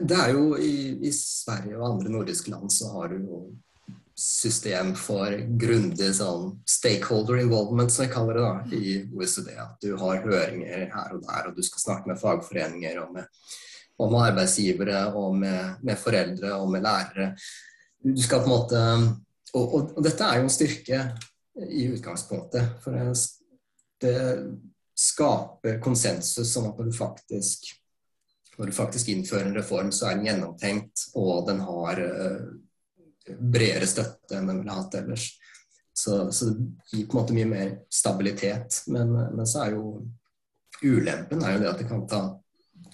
Speaker 2: det är ju i, i Sverige och andra nordiska land så har du system för grundig sånn stakeholder involvement, som vi kallar det da, i OECD. At du har høringer här och där och du ska snakke med fagforeninger och med, og med arbeidsgivere og med, med, foreldre og med lärare. Du skal på en måte og, og, og dette er jo en styrke i utgangspunktet. For det, det skaper konsensus om at når du faktisk når du faktisk innfører en reform, så er den gjennomtenkt, og den har uh, bredere støtte enn den ville hatt ellers. Så, så, det gir på en måte mye mer stabilitet. Men, men, så er jo ulempen er jo det at det kan ta,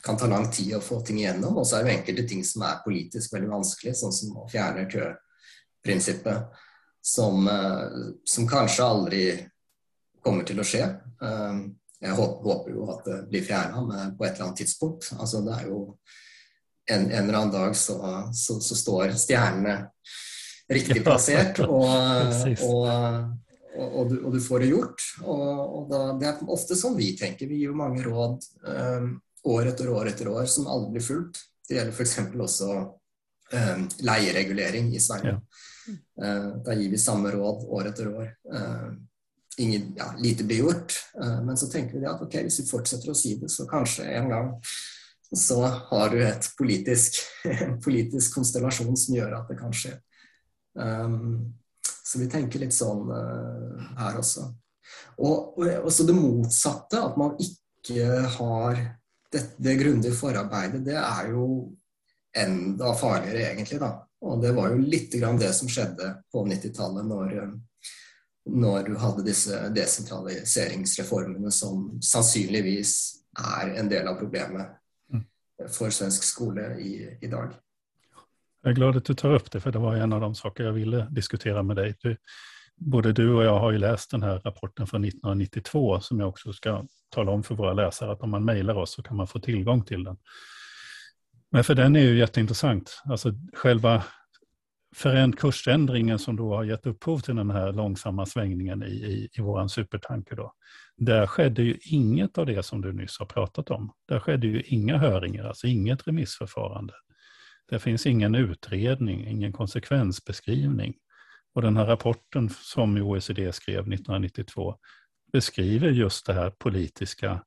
Speaker 2: kan ta lang tid å få ting igjennom. Og så er det enkelte ting som er politisk veldig vanskelig, sånn som å fjerne køprinsippet. Som, eh, som kanskje aldri kommer til å skje. Eh, jeg håper jo at det blir fjerna på et eller annet tidspunkt. Altså, det er jo en, en eller annen dag så, så, så står stjernene riktig plassert, og, og, og, du, du, får det gjort. Og, da, det er ofte sånn vi tenker. Vi gir jo mange råd um, år etter år etter år som aldri blir fulgt. Det gjelder f.eks. også um, leieregulering i Sverige. Ja. Uh, da gir vi samme råd år etter år. Uh, ingen, ja, lite blir gjort, uh, men så tenker vi at ok, hvis vi fortsetter å si det, så kanskje en gang så har du et politisk, [LAUGHS] en politisk konstellasjon som gjør at det kan skje. Um, så vi tenker litt sånn uh, her også. Og, og også det motsatte, at man ikke har det, det grundige forarbeidet, det er jo enda farligere, egentlig. da. Og det var jo litt grann det som skjedde på 90-tallet, når, når, du hadde disse desentraliseringsreformene som sannsynligvis er en del av problemet mm. for svensk skole i, i dag.
Speaker 3: Jag är glad att du tar upp det, för det var en av de saker jag ville diskutera med dig. Du, både du och jag har ju läst den här rapporten från 1992 som jag också ska tala om för våra läsare att om man mejlar oss så kan man få tillgång till den. Men för den är ju jätteintressant. Alltså själva föränd kursändringen som då har gett upphov till den här långsamma svängningen i, i, i våran supertanker. Då. Där skedde ju inget av det som du nyss har pratat om. Där skedde ju inga höringar, alltså inget remissförfarande. Det finns ingen utredning, ingen konsekvensbeskrivning. Och den här rapporten som OECD skrev 1992 beskriver just det här politiska,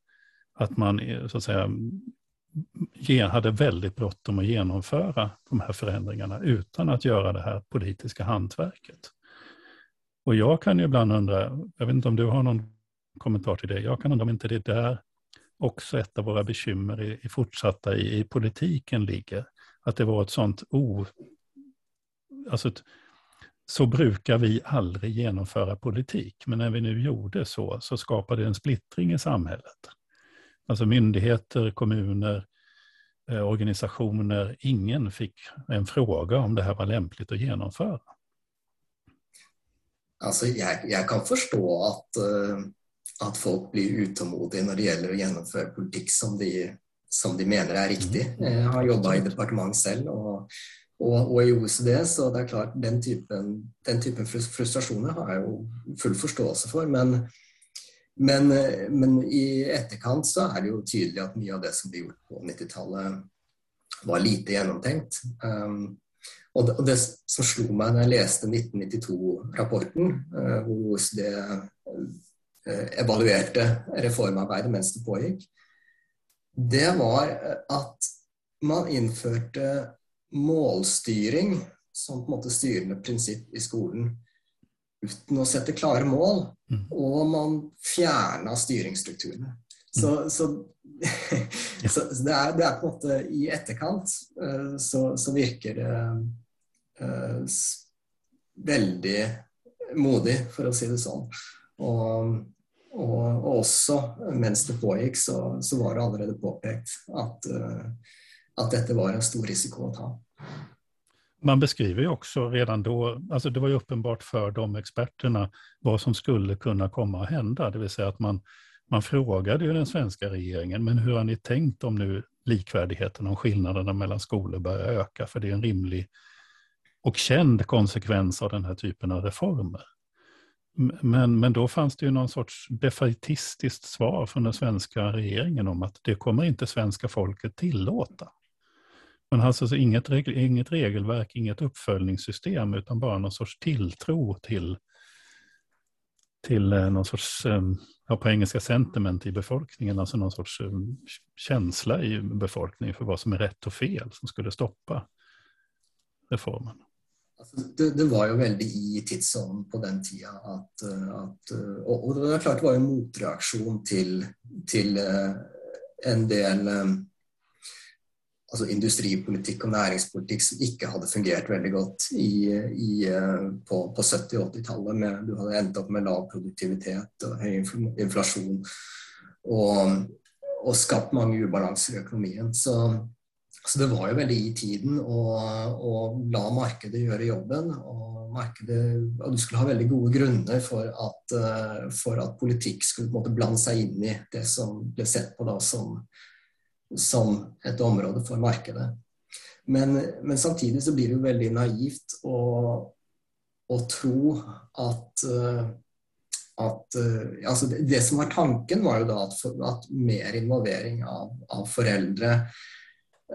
Speaker 3: att man eh, så att säga hade väldigt bråttom att genomföra de här förändringarna utan att göra det här politiska hantverket. Och jag kan ju ibland undra, jag vet inte om du har någon kommentar till det, jag kan undra om inte det där också ett av våra bekymmer i, i fortsatta i, i politiken ligger att det var ett sånt o... Alltså ett, så brukar vi aldrig genomföra politik, men när vi nu gjorde så, så skapade det en splittring i samhället. Alltså myndigheter, kommuner, eh, organisationer, ingen fick en fråga om det här var lämpligt att genomföra.
Speaker 2: Alltså, jag, jag kan förstå att, uh, att folk blir utomodiga när det gäller att genomföra politik som de som de mener er riktig. Mm. Jeg har jobba i departement selv og, og, og, i OECD, så det er klart den typen, den typen frustrasjoner har jeg jo full forståelse for. Men, men, men, i etterkant så er det jo tydelig at mye av det som ble gjort på 90-tallet, var lite gjennomtenkt. Um, og, det, og det, som slo meg da jeg leste 1992-rapporten, uh, hvor OECD uh, evaluerte reformarbeidet mens det pågikk, det var eh, at man innførte målstyring som på en måte styrende prinsipp i skolen uten å sette klare mål. Mm. Og man fjerna styringsstrukturene. Så, mm. så, [LAUGHS] så det, er, det, er, på en måte I etterkant uh, så, så, virker det uh, veldig modig, for å si det sånn. Og og, og, også mens det pågikk, så, så var det allerede påpekt at, eh, at att detta var en stor risiko att ta.
Speaker 3: Man beskriver ju också redan då, alltså det var ju uppenbart för de experterna vad som skulle kunna komma att hända, det vill säga att man, man frågade ju den svenska regeringen, men hur har ni tänkt om nu likvärdigheten, om skillnaderna mellan skolor börjar öka, för det är en rimlig och känd konsekvens av den här typen av reformer. Men, men då fanns det ju någon sorts defaitistiskt svar från den svenska regeringen om att det kommer inte svenska folket tillåta. Man alltså inget, inget regelverk, inget uppföljningssystem, utan bara någon sorts tilltro till, till eh, någon sorts, eh, ja, på engelska sentiment i befolkningen, alltså någon sorts eh, känsla i befolkningen för vad som är rätt och fel som skulle stoppa reformen.
Speaker 2: Altså, det, det, var jo veldig i tidsånden på den tida at, eh, at eh, og, og, det er klart det var en motreaksjon til, til eh, en del eh, altså industripolitikk og næringspolitikk som ikke hadde fungert veldig godt i, i, på, på 70- og 80-tallet. Du hadde endt opp med lav produktivitet og høy inflasjon og, og skapt mange ubalanser i økonomien. Så så det var jo veldig i tiden å, å la markedet gjøre jobben. Og, markedet, og, du skulle ha veldig gode grunner for at, uh, for at politikk skulle måte, blande seg inn i det som ble sett på da, som, som, et område for markedet. Men, men, samtidig så blir det jo veldig naivt å, å tro at at altså det, det, som var tanken, var jo da at, for, at mer involvering av, av foreldre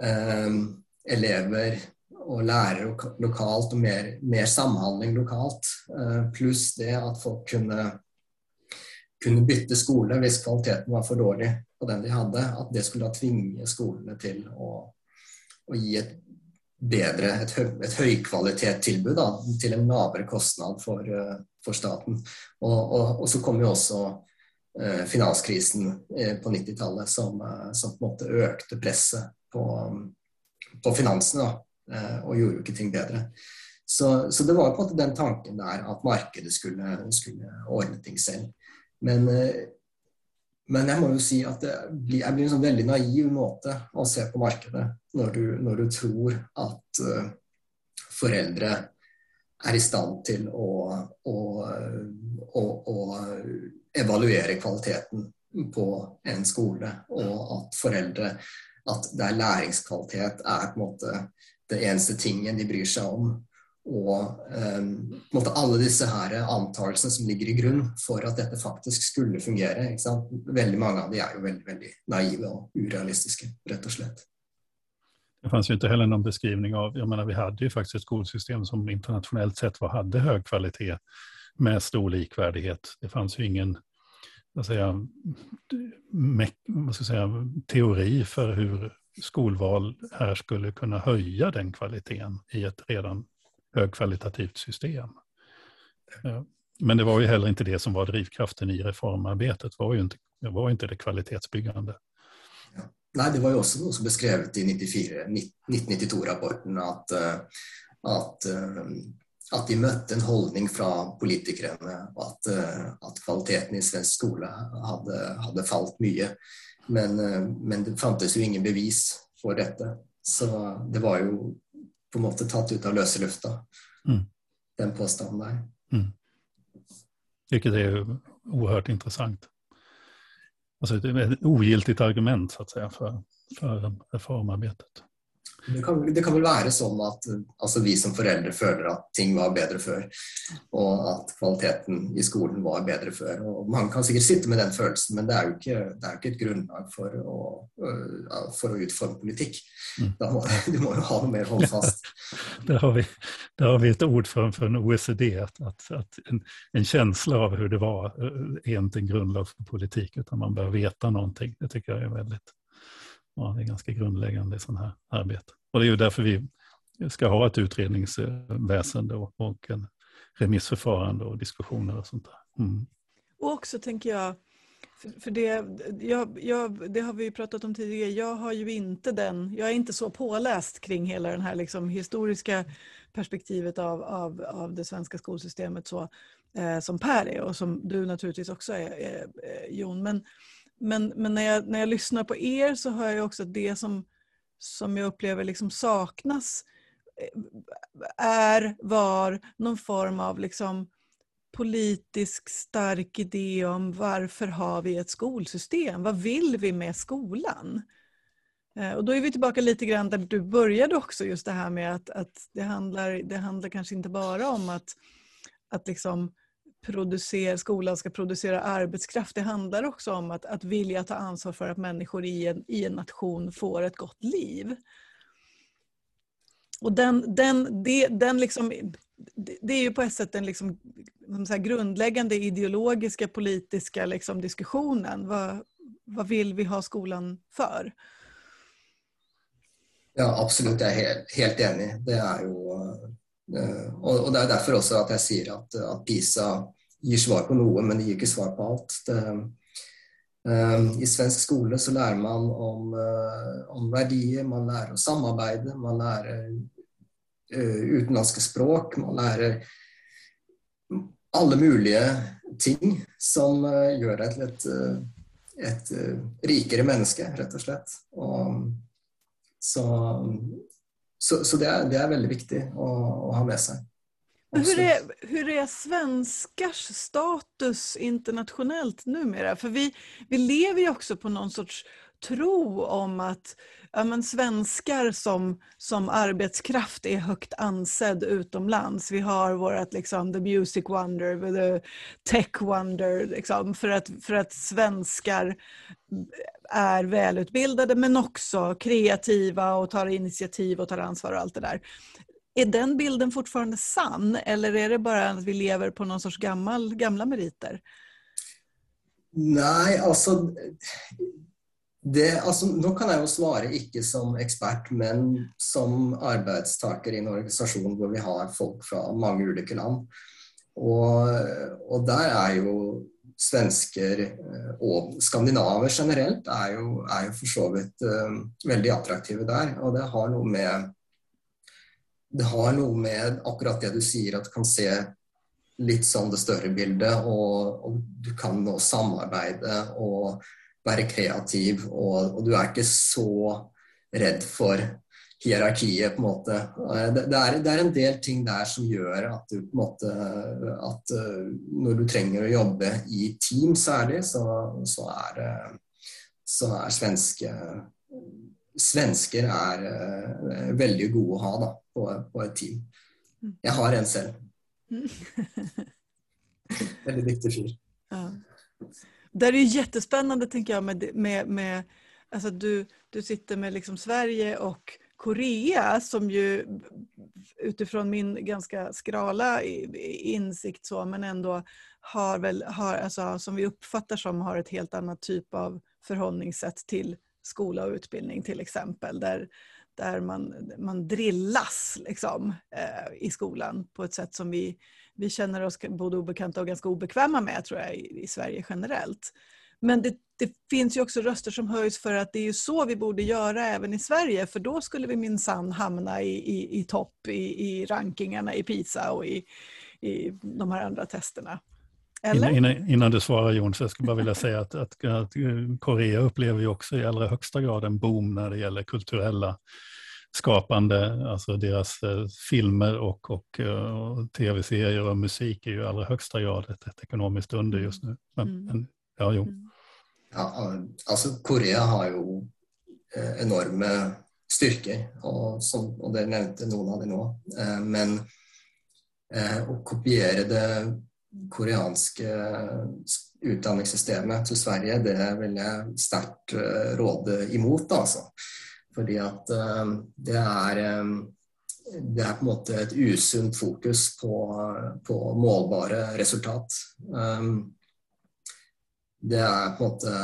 Speaker 2: Ehm, elever og lærere lokalt, og mer, mer samhandling lokalt. Eh, Pluss det at folk kunne, kunne, bytte skole hvis kvaliteten var for dårlig på den de hadde. At det skulle da tvinge skolene til å, å gi et bedre, et, høy, et høykvalitetstilbud da, til en lavere kostnad for, eh, for staten. Og, og, og, så kom jo også eh, finanskrisen eh, på 90-tallet som, som, på en måte økte presset på, på finansene. Da, eh, og gjorde jo ikke ting bedre. Så, så, det var på en måte den tanken der at markedet skulle, skulle ordne ting selv. Men, eh, men, jeg må jo si at blir, jeg blir en sånn veldig naiv måte å se på markedet når du, når du tror at eh, foreldre er i stand til å, å, å, å, evaluere kvaliteten på en skole, og at foreldre at der læringskvalitet er på en måte det eneste tingen de bryr seg om. Og um, ehm, på en måte alle disse her som ligger i grunn for at dette faktisk skulle fungere. Veldig mange av de er jo veldig, veldig naive og urealistiske, rett og slett.
Speaker 3: Det fanns ju inte heller någon beskrivning av, jag menar vi hade ju faktiskt ett skolsystem som internationellt sett var, hade hög kvalitet med stor likvärdighet. Det fanns ju ingen vad ska jag säga, teori för hur skolval här skulle kunna höja den kvaliteten i ett redan högkvalitativt system. Men det var ju heller inte det som var drivkraften i reformarbetet, det var ju inte, det, var inte det kvalitetsbyggande.
Speaker 2: Ja. Nej, det var ju också något som beskrevet i 1992-rapporten att, eh, att at de møtte en holdning fra politikerne at, eh, at kvaliteten i svensk skole hadde, hadde falt mye. Men, eh, men, det fantes jo ingen bevis for dette. Så det var jo på en måte tatt ut av løse lufta, mm. den påstanden der. Mm.
Speaker 3: Vilket är oerhört intressant. Alltså ett ogiltigt argument så att säga för, för reformarbetet.
Speaker 2: Det kan, det kan, vel være sånn at altså, vi som foreldre føler at ting var bedre før. Og at kvaliteten i skolen var bedre før. Og Man kan sikkert sitte med den følelsen, men det er jo ikke, det er ikke et grunnlag for å, for å utforme politikk. Mm. Må, [LAUGHS] du må jo ha noe mer håndfast. [LAUGHS]
Speaker 3: där, har vi, där har vi ett ord från, från OECD, att, att, att en, en, känsla av hur det var är inte en grundlag för politik, utan man bör veta någonting. Det tycker jag är väldigt ja, det är ganska grundläggande i sådana här arbete. Och det är ju därför vi ska ha ett utredningsväsende och, och en remissförfarande och diskussioner och sånt där. Mm.
Speaker 1: Och också tänker jag, för det, jag, jag, det har vi ju pratat om tidigare, jag har ju inte den, jag är inte så påläst kring hela den här liksom historiska perspektivet av, av, av det svenska skolsystemet så, eh, som Per är och som du naturligtvis också är, eh, Jon. Men, men, men när, jag, när jag lyssnar på er så hör jag också att det som, som jag upplever liksom saknas eh, är, var någon form av liksom politisk stark idé om varför har vi ett skolsystem? Vad vill vi med skolan? Eh, och då är vi tillbaka lite grann där du började också, just det här med att, att det, handlar, det handlar kanske inte bara om att, att liksom producera, skolan ska producera arbetskraft. Det handlar också om att, att vilja ta ansvar för att människor i en, i en nation får ett gott liv. Och den, den, det, den liksom, det är ju på ett sätt den liksom, så grundläggande ideologiska politiska liksom diskussionen. Vad, vad vill vi ha skolan för?
Speaker 2: Ja, absolut. Jag är helt, helt enig. Det är ju, Eh, och det är därför också att jag säger att, att PISA ger svar på något, men det ger inte svar på allt. Det, I svensk skola så lär man om, om värdier, man lär att samarbeta, man lär utländska språk, man lär alla möjliga ting som gör ett, ett, ett rikare människa, rätt och slett. Och, så, så, så det, är, det är väldigt viktigt att, att ha med sig.
Speaker 1: Hur är, hur är svenskars status internationellt numera? För vi, vi lever ju också på någon sorts tro om att ja, men svenskar som, som arbetskraft är högt ansedd utomlands. Vi har vårt liksom, the music wonder, the tech wonder, liksom, för, att, för att svenskar är välutbildade men också kreativa och tar initiativ och tar ansvar och allt det där. Är den bilden fortfarande sann eller är det bara att vi lever på någon sorts gammal, gamla meriter?
Speaker 2: Nej, alltså det, alltså, nu kan jag ju svara, inte som expert, men som arbetstagare i en organisation där vi har folk från många olika land. Och och där är ju svensker eh, och skandinaver generellt är ju er jo for så vidt uh, veldig attraktive der. Og det har noe med det har noe med akkurat det du säger, att du kan se lite som det större bildet, och og du kan nå samarbeide. og være kreativ, og, og, du er ikke så redd for hierarkiet, på en måte. Det, det, er, det, er, en del ting der som gjør at du på en måte At uh, når du trenger å jobbe i team særlig, så, så er, så er svenske Svensker er veldig gode å ha da, på, på et team. Jeg har en selv. [LAUGHS] Veldig dyktig fyr. Ja.
Speaker 1: Det är jättespännande tänker jag med, med, med alltså du, du sitter med liksom Sverige och Korea som ju utifrån min ganska skrala insikt så men ändå har väl, har, alltså, som vi uppfattar som har ett helt annat typ av förhållningssätt till skola och utbildning till exempel. Där, där man, man drillas liksom, eh, i skolan på ett sätt som vi vi känner oss både obekanta och ganska obekväma med tror jag i, i Sverige generellt. Men det, det, finns ju också röster som höjs för att det är ju så vi borde göra även i Sverige för då skulle vi minsann hamna i, i, i topp i, i rankingarna i PISA och i, i de här andra testerna.
Speaker 3: Eller? Innan, innan, du svarar Jon, så jag skulle bara vilja säga att, att, att Korea upplever ju också i allra högsta grad en boom när det gäller kulturella skapande, alltså deras eh, filmer och, och, eh, och tv-serier och musik är ju i allra högsta grad ett, ett ekonomiskt under just nu. Men, mm. men ja, jo.
Speaker 2: Ja, alltså Korea har ju eh, enorma styrkor och, som, och det nämnde någon av eh, eh, det nu. Men att kopiera det koreanska utbildningssystemet till Sverige, det vill jag starkt råda emot. Alltså. Fordi at det er det er på en måte et usunt fokus på, på målbare resultat. Um, det er på en måte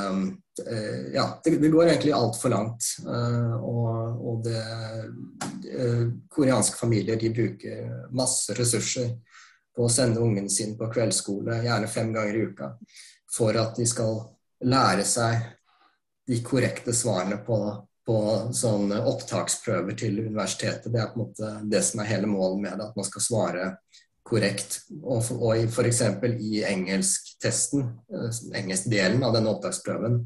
Speaker 2: eh, Ja, det, det går egentlig altfor langt. Eh, og, og det, eh, koreanske familier de bruker masse ressurser på å sende ungen sin på kveldsskole, gjerne fem ganger i uka, for at de skal lære seg de korrekte svarene på på sånne opptaksprøver til universitetet. Det er på en måte det som er hele målet med det, at man skal svare korrekt. Og, for, og f.eks. i engelsktesten, eh, engelskdelen av denne opptaksprøven,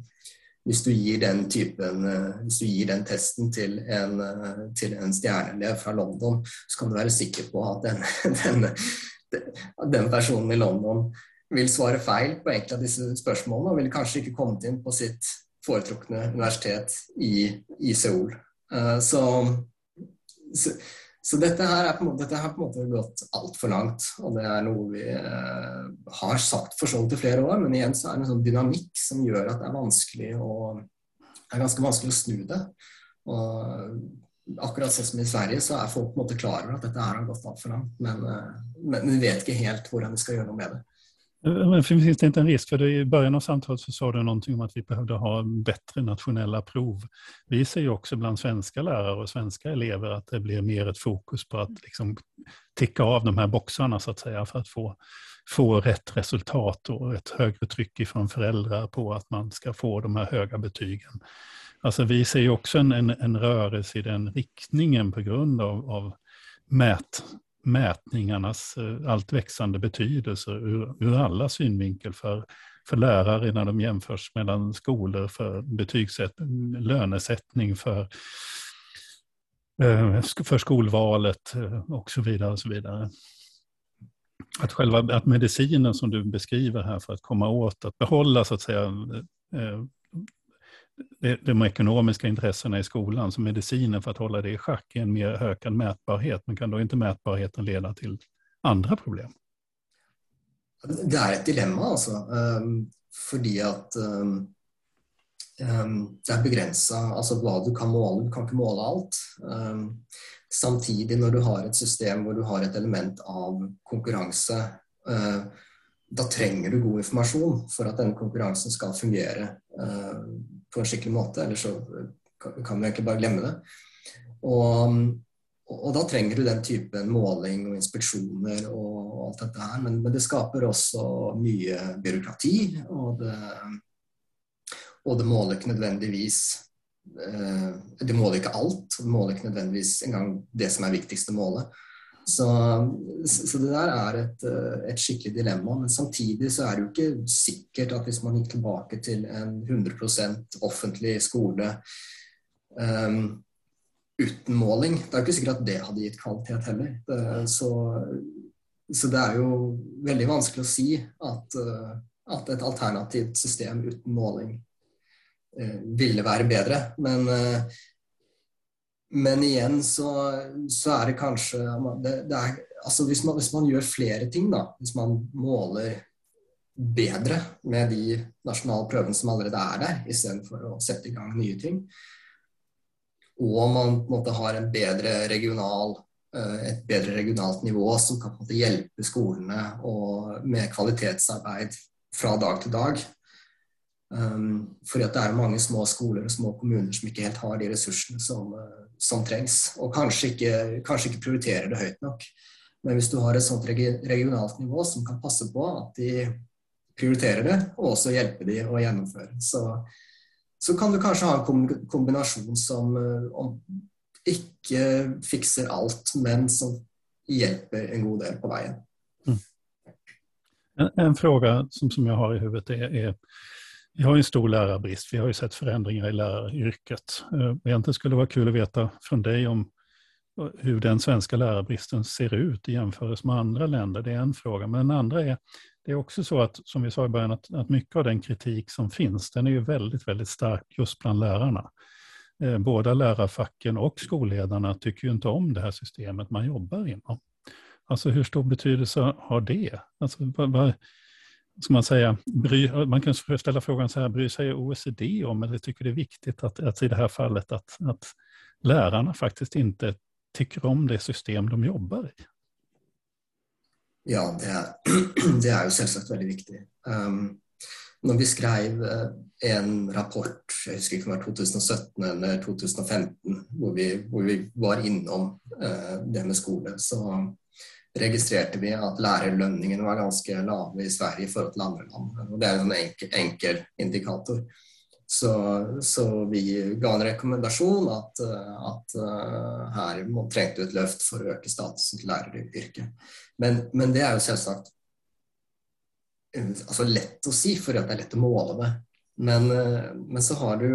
Speaker 2: hvis du gir den typen, eh, hvis du gir den testen til en, eh, til en stjerneelev fra London, så kan du være sikker på at den, [LAUGHS] den, den personen i London vil svare feil på enkelte av disse spørsmålene og vil kanskje ikke kommet inn på sitt foretrukne universitet i, i Seoul. Uh, så, så, så, dette her er på en måte, dette har på en måte gått altfor langt. Og det er noe vi eh, har sagt for så vidt i flere år, men igjen så er det en sånn dynamikk som gjør at det er vanskelig å, er ganske vanskelig å snu det. Og akkurat sånn som i Sverige, så er folk på en måte klar over at dette har gått altfor langt, men, eh, men vi vet ikke helt hvordan vi skal gjøre noe med det.
Speaker 3: Men finns det inte en risk? För i början av samtalet så sa du någonting om att vi behövde ha bättre nationella prov. Vi ser ju också bland svenska lärare och svenska elever att det blir mer ett fokus på att liksom ticka av de här boxarna så att säga för att få, få rätt resultat och ett högre tryck ifrån föräldrar på att man ska få de här höga betygen. Alltså vi ser ju också en, en, en rörelse i den riktningen på grund av, av mät, mätningarnas eh, allt växande betydelse ur, ur alla synvinkel för, för lärare när de jämförs mellan skolor, för betygssättning, lönesättning, för, eh, för skolvalet eh, och så vidare. Och så vidare. Att själva att medicinen som du beskriver här för att komma åt, att behålla så att säga de ekonomiska intressena i skolan, så medicinen för att hålla det i schack är en mer ökad mätbarhet, men kan då inte mätbarheten leda till andra problem?
Speaker 2: Det är ett dilemma, alltså. Um, fordi at um, ehm, ehm, det är begränsat alltså vad du kan måla. Du kan inte måla allt. Um, samtidigt när du har ett system där du har ett element av konkurrens, uh, då tränger du god information för att den konkurrensen ska fungera uh, på en skikkelig måte, eller så kan vi egentlig bare glemme det. Og, og, da trenger du den typen måling og inspeksjoner og alt dette her, men, men det skaper også mye byråkrati, og det, og det måler ikke nødvendigvis eh, Det måler ikke alt, det måler ikke nødvendigvis engang det som er viktigste målet. Så, så, det der er et, et, eh, skikkelig dilemma. Men samtidig så er det jo ikke sikkert at hvis liksom man gikk tilbake til en 100% offentlig skole um, uten måling Det er jo ikke sikkert at det hadde gitt kvalitet heller. Det, så, så, det er jo veldig vanskelig å si at, at eh, et alternativt system uten måling uh, eh, ville være bedre. Men uh, men igen så, så är det kanske... det, det är, alltså, hvis, man, hvis, man, gör flera ting, då, om man måler bättre med de nationella prøvene som allerede är där istället för att sätta igång nya ting, om man måtte, har en bedre regional, eh, ett bättre regionalt nivå som kan på en måte med kvalitetsarbete från dag till dag, Ehm, um, for at det er mange små skoler og små kommuner som ikke helt har de ressursene som, uh, som trengs. Og kanskje ikke, kanskje ikke, prioriterer det høyt nok. Men hvis du har et sånt regionalt nivå som kan passe på at de prioriterer det, og også hjelpe de å gjennomføre, så, så kan du kanskje ha en kombinasjon som eh, uh, ikke fikser alt, men som hjelper en god del på veien. Mm.
Speaker 3: En, en, fråga som, som jag har i huvudet är, är vi har en stor lärarbrist. Vi har ju sett förändringar i läraryrket. Eh, egentligen skulle det vara kul att veta från dig om eh, hur den svenska lärarbristen ser ut i jämförelse med andra länder. Det är en fråga. Men den andra är, det är också så att, som vi sa i början, att, att mycket av den kritik som finns, den är ju väldigt, väldigt stark just bland lärarna. Eh, båda lärarfacken och skolledarna tycker ju inte om det här systemet man jobbar inom. Alltså hur stor betydelse har det? Alltså, ska man säga, bry, man kan ställa frågan så här, bryr sig OECD om, eller tycker det är viktigt att, att i det här fallet att, att lärarna faktiskt inte tycker om det system de jobbar i?
Speaker 2: Ja, det är, [CLEARS THROAT] det är ju självklart väldigt viktigt. Um, när vi skrev eh, en rapport, jag husker inte om det var 2017 eller 2015, där vi, där vi var inom uh, det med skolan, så registrerte vi at lærerlønningene var ganske lave i Sverige i forhold til andre land. Og det er en enkel, enkel indikator. Så, så, vi ga en rekommendasjon at, at eh, her trengte vi et løft for å øke statusen til læreryrket. Men, men, det er jo selvsagt altså lett å si, for det er lett å måle det. Men, eh, men så har du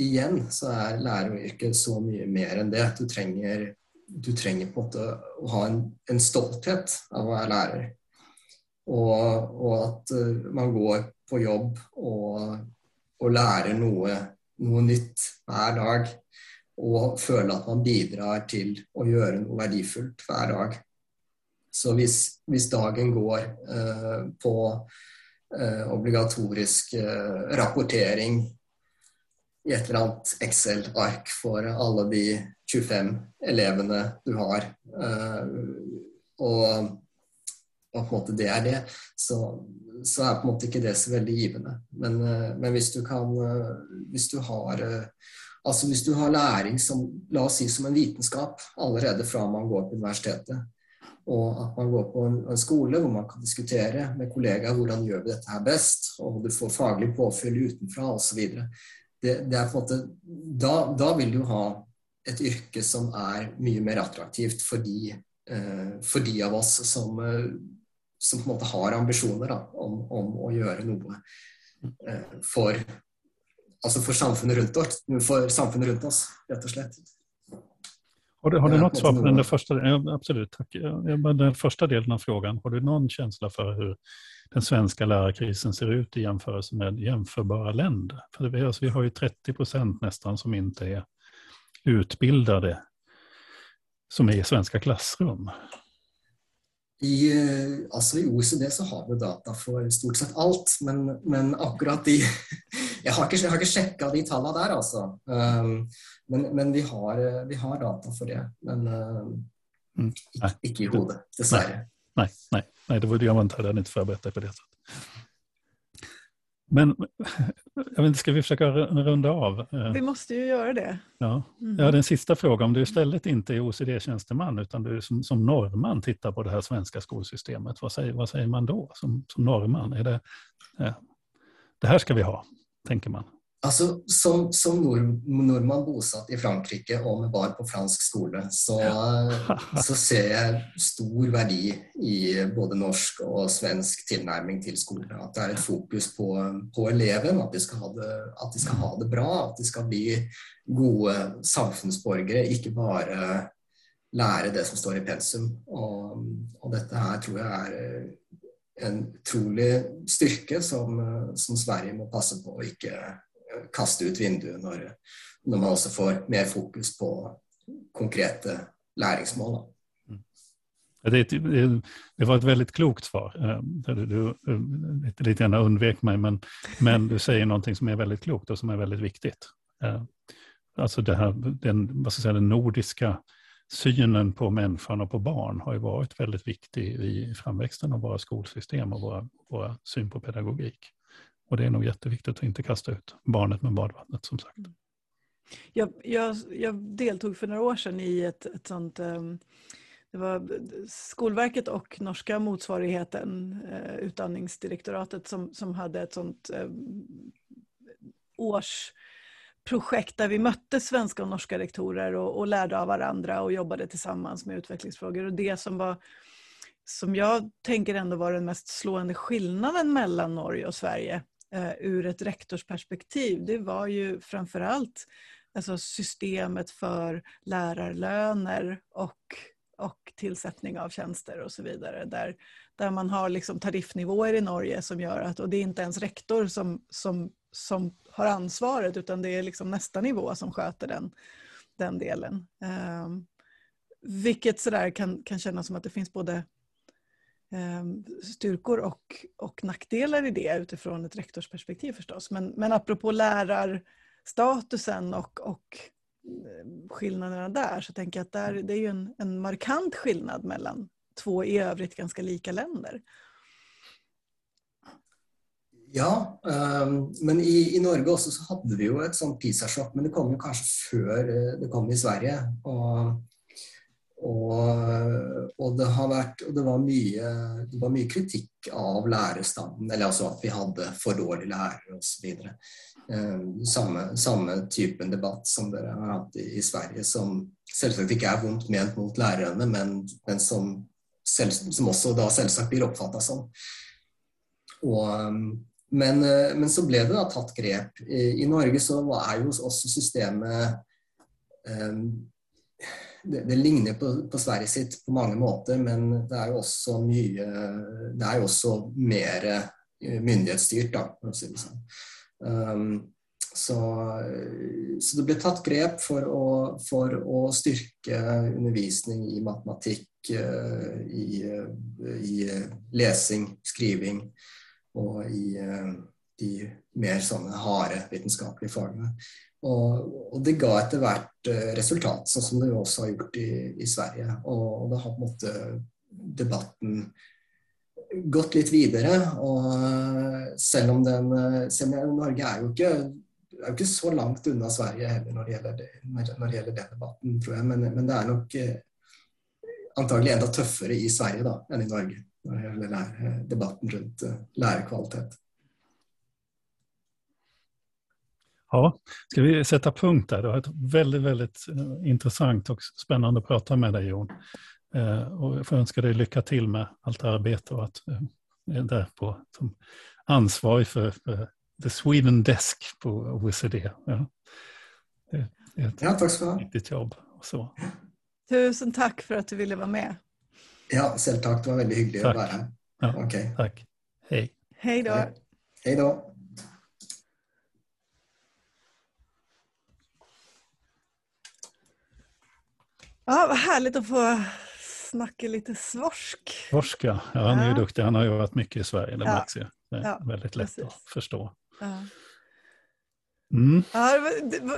Speaker 2: igjen så er læreryrket så mye mer enn det. Du trenger du trenger på en måte å ha en, en stolthet av å være lærer. Og, og, at man går på jobb og og lærer noe, noe nytt hver dag. Og känner at man bidrar til å gjøre noe verdifullt hver dag. Så hvis, hvis dagen går eh, på eh, obligatorisk eh, rapportering i et eller annet Excel-ark for alle de 25 elevene du har, eh, og, og, på en måte det er det, så, så, er på en måte ikke det så veldig givende. Men, eh, men hvis du kan eh, Hvis du har eh, Altså hvis du har læring som, la oss si som en vitenskap allerede fra man går på universitetet, og at man går på en, en, skole hvor man kan diskutere med kollegaer hvordan gjør vi dette her best, og du får faglig påfyll utenfra osv. Det, det er på en måte, da, da, vil du ha et yrke som er mye mer attraktivt for de, eh, for de av oss som, eh, som, på en måte har ambisjoner da, om, om, å gjøre noe eh, for, altså for, samfunnet rundt oss, for samfunnet rundt oss, rett og slett.
Speaker 3: Har du, har du något svar på den, där första, ja, absolut, tack. den första delen av frågan? Har du någon känsla för hur den svenska lärarkrisen ser ut i jämförelse med jämförbara länder? För vi, alltså, vi har ju 30 procent nästan som inte är utbildade som är i svenska klassrum.
Speaker 2: I, eh, altså I OECD så har vi data for stort sett alt, men, men akkurat de [LAUGHS] Jeg har ikke, jeg har ikke sjekka de tallene der, altså. Um, men, men vi, har, vi, har, data for det. Men uh, ikke, ikke, i hodet, dessverre.
Speaker 3: Nei, nei, nei, det var, jag var inte förberett dig på det sättet. Men [LAUGHS] jag vet, ska vi försöka runda av?
Speaker 1: Vi måste ju göra det.
Speaker 3: Ja, mm. ja den sista frågan. Om du istället inte är OCD-tjänsteman utan du som, som norrman tittar på det här svenska skolsystemet, vad säger, vad säger man då som, som norrman? Är det, ja, det här ska vi ha, tänker man.
Speaker 2: Altså, som, som nord, nordmann bosatt i Frankrike og med bar på fransk skole, så, [LAUGHS] så, ser jeg stor verdi i både norsk og svensk tilnærming til skole. At det er et fokus på, på eleven, at de, det, at de, skal ha det bra. At de skal bli gode samfunnsborgere, ikke bare lære det som står i pensum. Og, og dette her tror jeg er en utrolig styrke som, som Sverige må passe på å ikke kaste ut vinduet når, når, man også får mer fokus på konkrete læringsmål.
Speaker 3: Det, det, det, var ett väldigt klokt svar. Ehm, du, du, ehm, du lite grann undvek mig, men, men du säger någonting som är väldigt klokt och som är väldigt viktigt. Ehm, alltså det här, den, vad ska jag säga, den nordiska synen på människan och på barn har ju varit väldigt viktig i framväxten av våra skolsystem och våra, våra syn på pedagogik. Och det är nog jätteviktigt att inte kasta ut barnet med badvattnet som sagt.
Speaker 1: Jag, jag, jag deltog för några år sedan i ett, ett sånt um, det var Skolverket och norska motsvarigheten, eh, utdanningsdirektoratet, som, som hade ett sånt eh, årsprojekt där vi mötte svenska och norska rektorer och, och, lärde av varandra och jobbade tillsammans med utvecklingsfrågor. Och det som var som jag tänker ändå var den mest slående skillnaden mellan Norge och Sverige eh, ur ett rektorsperspektiv, det var ju framförallt alltså systemet för lärarlöner och, och tillsättning av tjänster och så vidare. Där, där man har liksom tariffnivåer i Norge som gör att, och det är inte ens rektor som, som, som har ansvaret utan det är liksom nästa nivå som sköter den, den delen. Um, vilket sådär kan, kan kännas som att det finns både styrkor och, och nackdelar i det utifrån ett rektorsperspektiv förstås. Men, men apropå lärarstatusen och, och ehm, skillnaderna där så tänker jag att där, det är ju en, en markant skillnad mellan två i övrigt ganska lika länder.
Speaker 2: Ja, um, men i, i, Norge også så hadde vi jo et sånt PISA-sjokk, men det kom jo kanskje før eh, det kom i Sverige. Og og, og, det har vært, og det var, mye, det var mye kritikk av lærerstanden, eller altså at vi hadde for dårlige lærere osv. Eh, samme, samme typen debatt som dere har hatt i, i, Sverige, som selvsagt ikke er vondt ment mot lærerne, men, men som, selv, som, også da selvsagt blir oppfatta sånn. Og, men, men, så ble det da tatt grep. I, i Norge så er jo også systemet eh, det, det, ligner på, på, Sverige sitt på många måter, men det är jo også mye Det är också mer eh, myndighetsstyrt, Då, for å si så. Um, så, eh, så, det ble tatt grep for å, for å styrke undervisning i matematikk, eh, i, i, lesing, skriving og i de mer sånne harde vitenskapelige fagene. Og, og, det ga etter hvert eh, resultat, sånn som det jo også har gjort i, i Sverige. Og, og det har på en måte debatten gått litt videre. Og eh, selv om, den, eh, selv om Norge er jo ikke, er jo ikke så langt unna Sverige heller når det gjelder, det, når det gjelder den debatten, tror jeg. Men, men, det er nok eh, antagelig enda tøffere i Sverige da, enn i Norge når det gjelder lære, debatten rundt uh,
Speaker 3: Ja, ska vi sätta punkt där? Det var ett väldigt, väldigt eh, intressant och spännande att prata med dig Jon. Eh, och jag får önska dig lycka till med allt arbete och att eh, är där på, som ansvarig för, för The Sweden Desk på OECD. Ja.
Speaker 2: Det är ett ja, tack ska du
Speaker 3: viktigt jobb. Och så.
Speaker 1: Tusen tack för att du ville vara med.
Speaker 2: Ja, själv tack. Det var väldigt hyggligt att vara här.
Speaker 3: Ja, okay. Tack. Hej.
Speaker 1: Hej då.
Speaker 2: Hej då.
Speaker 1: Ja, vad härligt att få snacka lite svorsk.
Speaker 3: Svorsk, ja. Han är ju duktig. Han har ju varit mycket i Sverige, det ja. märks ju. Det är ja, väldigt lätt precis. att förstå.
Speaker 1: Ja. Mm. Ja,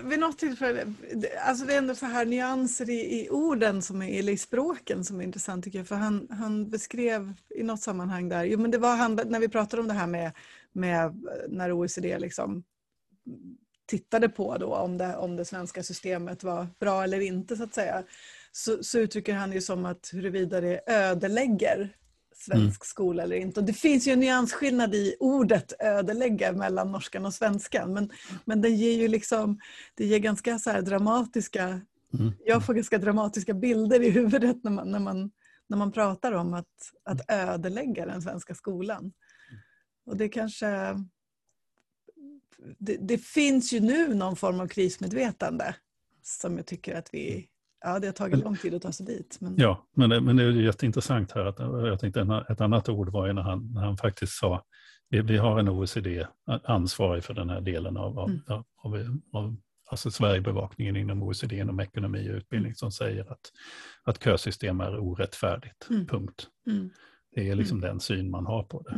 Speaker 1: vid något tillfälle, alltså det är ändå så här nyanser i, i orden som är, eller i språken som är intressant tycker jag. För han, han beskrev i något sammanhang där, jo men det var han, när vi pratade om det här med, med när OECD liksom tittade på då om det, om det svenska systemet var bra eller inte så att säga så, så uttrycker han ju som att huruvida det ödelägger svensk mm. skola eller inte. Och det finns ju en nyansskillnad i ordet ödelägga mellan norskan och svenskan. Men, men den ger ju liksom, det ger ganska så dramatiska, mm. jag får ganska dramatiska bilder i huvudet när man, när man, när man pratar om att, att ödelägga den svenska skolan. Och det kanske, det, det finns ju nu någon form av krismedvetande som jag tycker att vi Ja, det har tagit lång tid att ta sig dit. Men...
Speaker 3: Ja, men det, men det är jätteintressant här. Att, jag tänkte ett annat ord var ju när han, när han faktiskt sa vi, vi har en OECD ansvarig för den här delen av, av, mm. av, av alltså Sverigebevakningen inom OECD inom ekonomi och utbildning som säger att, att kösystem är orättfärdigt. Mm. Punkt. Mm. Det är liksom mm. den syn man har på det.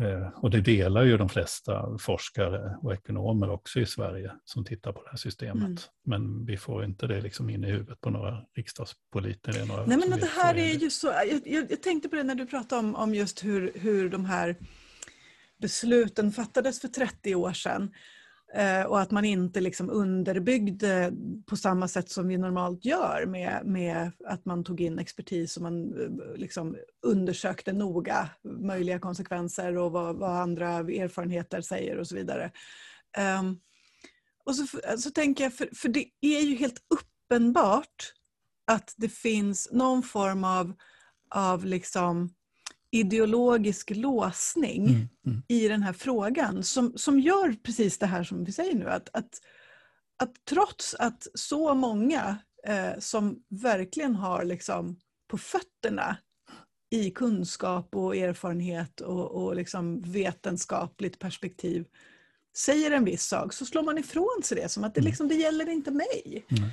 Speaker 3: Eh, och det delar ju de flesta forskare och ekonomer också i Sverige som tittar på det här systemet. Mm. Men vi får inte det liksom in i huvudet på några riksdagspolitiker. Några
Speaker 1: Nej men det här är ju så, jag, jag, jag, tänkte på det när du pratade om, om just hur, hur de här besluten fattades för 30 år sedan. Eh, och att man inte liksom underbyggde på samma sätt som vi normalt gör med, med att man tog in expertis och man eh, liksom undersökte noga möjliga konsekvenser och vad, vad andra erfarenheter säger och så vidare. Um, och så, så tänker jag, för, för det är ju helt uppenbart att det finns någon form av, av liksom ideologisk låsning mm, mm. i den här frågan som, som gör precis det här som vi säger nu. Att, att, att trots att så många eh, som verkligen har liksom på fötterna i kunskap och erfarenhet och, och liksom vetenskapligt perspektiv säger en viss sak så slår man ifrån sig det som att det, mm. liksom, det gäller inte mig. Mm.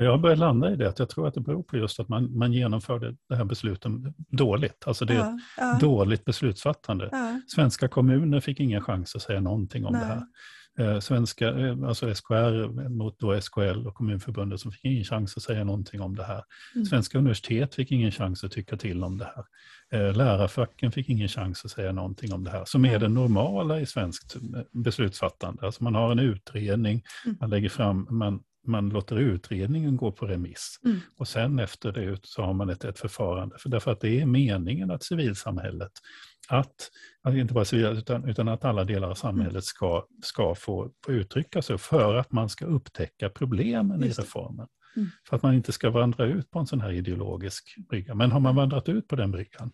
Speaker 3: Jag har börjat landa i det, att jag tror att det beror på just att man, man genomförde det här besluten dåligt. Alltså det är ja, ja. dåligt beslutsfattande. Ja. Svenska kommuner fick ingen chans att säga någonting om Nej. det här. Eh, svenska, eh, alltså SKR mot då SKL och Kommunförbundet som fick ingen chans att säga någonting om det här. Mm. Svenska universitet fick ingen chans att tycka till om det här. Eh, lärarfacken fick ingen chans att säga någonting om det här, som är det normala i svenskt beslutsfattande. Alltså man har en utredning, mm. man lägger fram, man man låter utredningen gå på remiss. Mm. Och sen efter det så har man ett, ett förfarande. För därför att det är meningen att civilsamhället, att, att inte bara civil, utan, utan att alla delar av samhället mm. ska, ska få, få uttrycka sig för att man ska upptäcka problemen i reformen. Mm. För att man inte ska vandra ut på en sån här ideologisk brygga. Men har man vandrat ut på den bryggan,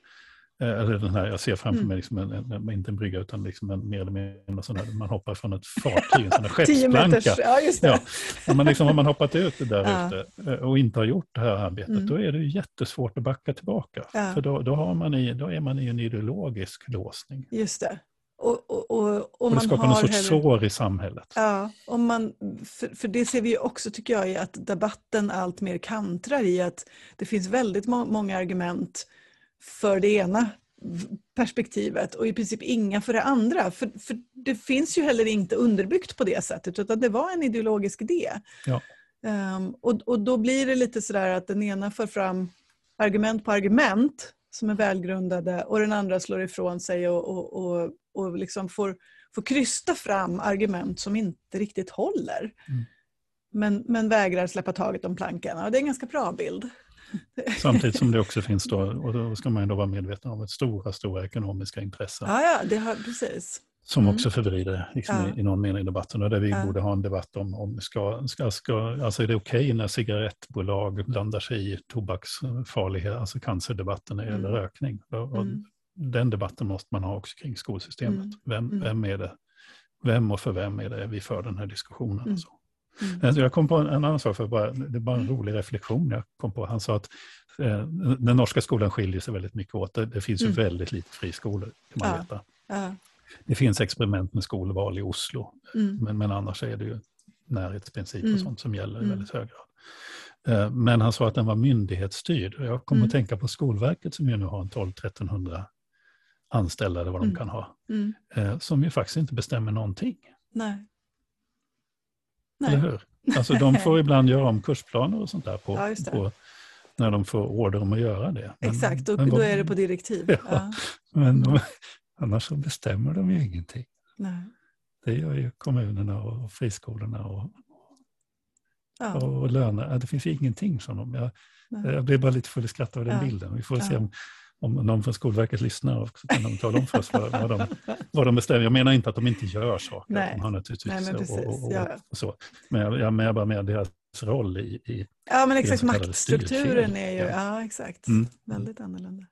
Speaker 3: eller den här, jag ser framför mm. mig liksom en, en, inte en brygga utan liksom en, mer eller mindre sån här, man hoppar från ett fartyg, en sån här [LAUGHS] skeppsplanka.
Speaker 1: ja, just det.
Speaker 3: Ja. Men liksom, har man hoppat ut där ja. ute eh, och inte har gjort det här arbetet, mm. då är det jättesvårt att backa tillbaka. Ja. För då, då, har man i, då är man i en ideologisk låsning.
Speaker 1: Just det. Och, och, och, och,
Speaker 3: det
Speaker 1: man
Speaker 3: skapar någon sorts
Speaker 1: heller-
Speaker 3: sår i samhället.
Speaker 1: Ja, om man, för, för det ser vi ju också tycker jag i att debatten allt mer kantrar i att det finns väldigt må- många argument för det ena perspektivet och i princip inga för det andra. För, för det finns ju heller inte underbyggt på det sättet utan det var en ideologisk idé.
Speaker 3: Ja.
Speaker 1: Ehm, och, och då blir det lite sådär att den ena för fram argument på argument som är välgrundade och den andra slår ifrån sig och, och, och, och liksom får, får krysta fram argument som inte riktigt håller.
Speaker 3: Mm.
Speaker 1: Men, men vägrar släppa taget om plankan. Ja, det är en ganska bra bild. [LAUGHS]
Speaker 3: Samtidigt som det också finns då, och då ska man ändå vara medveten om, stora, stora ekonomiska intressen
Speaker 1: Ja, ja, det har, precis.
Speaker 3: som
Speaker 1: Mm.
Speaker 3: också förvrider liksom,
Speaker 1: Ja.
Speaker 3: i, i någon mening debatten. Och där vi
Speaker 1: Ja.
Speaker 3: borde ha en debatt om, om ska, ska, ska, alltså är det okej när cigarettbolag blandar sig i tobaksfarlighet, alltså cancerdebatten
Speaker 1: Mm.
Speaker 3: rökning. Och, och
Speaker 1: Mm.
Speaker 3: Den debatten måste man ha också kring skolsystemet.
Speaker 1: Mm.
Speaker 3: Vem,
Speaker 1: Mm.
Speaker 3: vem är det? Vem och för vem är det vi för den här diskussionen? Och Så.
Speaker 1: Mm.
Speaker 3: Alltså, Jag kom på en annan sak, för bara, det är bara en rolig reflektion jag kom på. Han sa att eh, den norska skolan skiljer sig väldigt mycket åt. Det, det finns ju
Speaker 1: Mm.
Speaker 3: väldigt lite friskolor, kan man
Speaker 1: Ja.
Speaker 3: veta.
Speaker 1: Ja.
Speaker 3: Det finns experiment med skolval i Oslo,
Speaker 1: Mm.
Speaker 3: men, men annars är det ju närhetsprincip och
Speaker 1: Mm.
Speaker 3: sånt som gäller i
Speaker 1: Mm.
Speaker 3: väldigt hög grad. Eh, Men han sa att den var myndighetsstyrd. Jag kommer
Speaker 1: Mm.
Speaker 3: att tänka på Skolverket som ju nu har en 12-1300 anställda, eller vad de kan ha, eh, som ju faktiskt inte bestämmer någonting.
Speaker 1: Nej.
Speaker 3: Eller
Speaker 1: Nej.
Speaker 3: hur? Alltså de [LAUGHS] får ibland göra om kursplaner och sånt där på,
Speaker 1: Ja,
Speaker 3: på när de får order om att göra det. Men-
Speaker 1: Exakt, då,
Speaker 3: men
Speaker 1: då är det på direktiv. [LAUGHS]
Speaker 3: Ja.
Speaker 1: Ja.
Speaker 3: Men de, annars så bestämmer de ju ingenting.
Speaker 1: Nej.
Speaker 3: Det gör ju kommunerna och friskolorna och,
Speaker 1: Ja.
Speaker 3: och löner. Det finns ingenting som de... Jag, jag blir bara lite full i skratt av den bilden. Vi får se om, om någon från Skolverket lyssnar och så kan de tala om för oss vad, de, vad de bestämmer. Jag menar inte att de inte gör saker.
Speaker 1: Nej.
Speaker 3: De har naturligtvis
Speaker 1: Nej, men
Speaker 3: och, och,
Speaker 1: Ja,
Speaker 3: och så. Men jag, jag menar bara med deras roll i, i
Speaker 1: Ja, men exakt. Maktstrukturen är ju
Speaker 3: Ja.
Speaker 1: ja, exakt.
Speaker 3: Mm.
Speaker 1: väldigt annorlunda.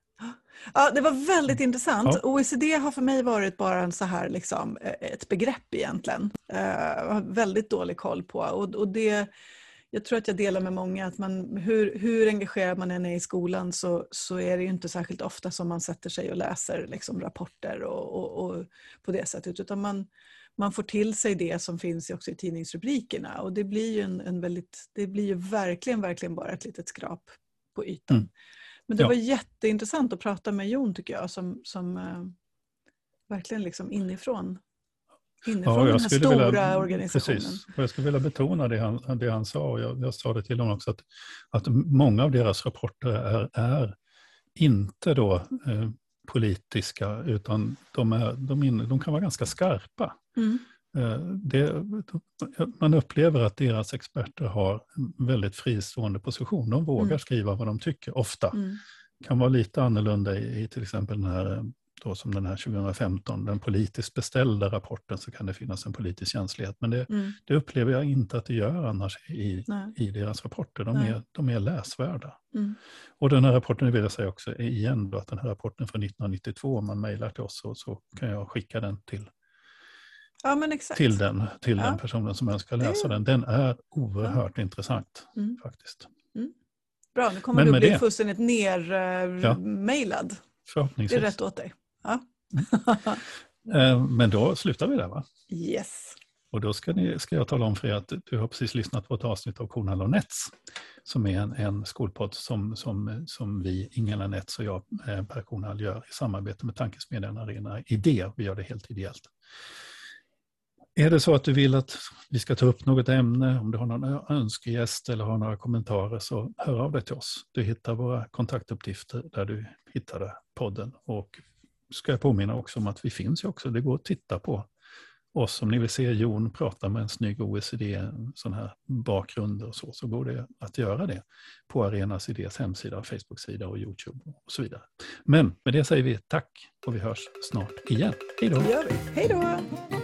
Speaker 1: Ja, det var väldigt intressant.
Speaker 3: Ja.
Speaker 1: OECD har för mig varit bara en så här, liksom, eh, ett begrepp egentligen. Uh, jag har väldigt dålig koll på. Och, och det, jag tror att jag delar med många att man, hur, hur engagerad man än är i skolan så, så är det ju inte särskilt ofta som man sätter sig och läser liksom, rapporter och, och, och på det sättet. Utan man, man får till sig det som finns också i tidningsrubrikerna. Och det blir ju, en, en väldigt, det blir ju verkligen, verkligen bara ett litet skrap på ytan.
Speaker 3: Mm.
Speaker 1: Men det
Speaker 3: Ja.
Speaker 1: var jätteintressant att prata med Jon tycker jag som, som eh, verkligen liksom inifrån, inifrån den här stora organisationen.
Speaker 3: Precis. Och jag skulle vilja betona det han, det han sa, och jag, jag sa det till honom också, att, att många av deras rapporter är, är inte då eh, politiska, utan de, är, de, in, de kan vara ganska skarpa.
Speaker 1: Mm.
Speaker 3: Eh, det, man upplever att deras experter har en väldigt fristående position. De vågar
Speaker 1: Mm.
Speaker 3: skriva vad de tycker, ofta.
Speaker 1: Mm.
Speaker 3: kan vara lite annorlunda i, i till exempel den här, eh, då som den här 2015, den politiskt beställda rapporten, så kan det finnas en politisk känslighet. Men det,
Speaker 1: Mm.
Speaker 3: det upplever jag inte att det gör annars i,
Speaker 1: Nej.
Speaker 3: i deras rapporter. De
Speaker 1: Nej.
Speaker 3: är, de är läsvärda.
Speaker 1: Mm.
Speaker 3: Och den här rapporten, vill jag säga också igen, då, att den här rapporten från 1992, om man mejlar till oss så, så kan jag skicka den till,
Speaker 1: Ja
Speaker 3: till, den, till
Speaker 1: Ja.
Speaker 3: den personen som önskar
Speaker 1: Det-
Speaker 3: läsa den. Den är oerhört intressant
Speaker 1: Mm.
Speaker 3: faktiskt.
Speaker 1: Bra, nu kommer
Speaker 3: Men
Speaker 1: du bli
Speaker 3: det-
Speaker 1: fullständigt nermejlad. Det är
Speaker 3: Förhoppningsvis.
Speaker 1: rätt åt dig. Ja. [LAUGHS]
Speaker 3: Eh, Men då slutar vi där va?
Speaker 1: yes.
Speaker 3: Och då ska, ni, ska jag tala om för er att du har precis lyssnat på ett avsnitt av Kornhall och Nets, som är en, en skolpodd som, som, som vi, Ingela Nets och jag, eh, Per Kornhall, gör i samarbete med Tankesmedjan Arena Idé. Vi gör det helt ideellt. Är det så att du vill att vi ska ta upp något ämne, om du har någon önskegäst eller har några kommentarer, så hör av dig till oss. Du hittar våra kontaktuppgifter där du hittade podden. Och ska jag påminna också om att vi finns ju också. Det går att titta på oss. Om ni vill se Jon prata med en snygg OECD, en sån här bakgrund och så, så går det att göra det på Arenas Idés hemsida, Facebook-sida och Youtube och så vidare. Men med det säger vi tack och vi hörs snart igen. Hej då!
Speaker 1: Hej då!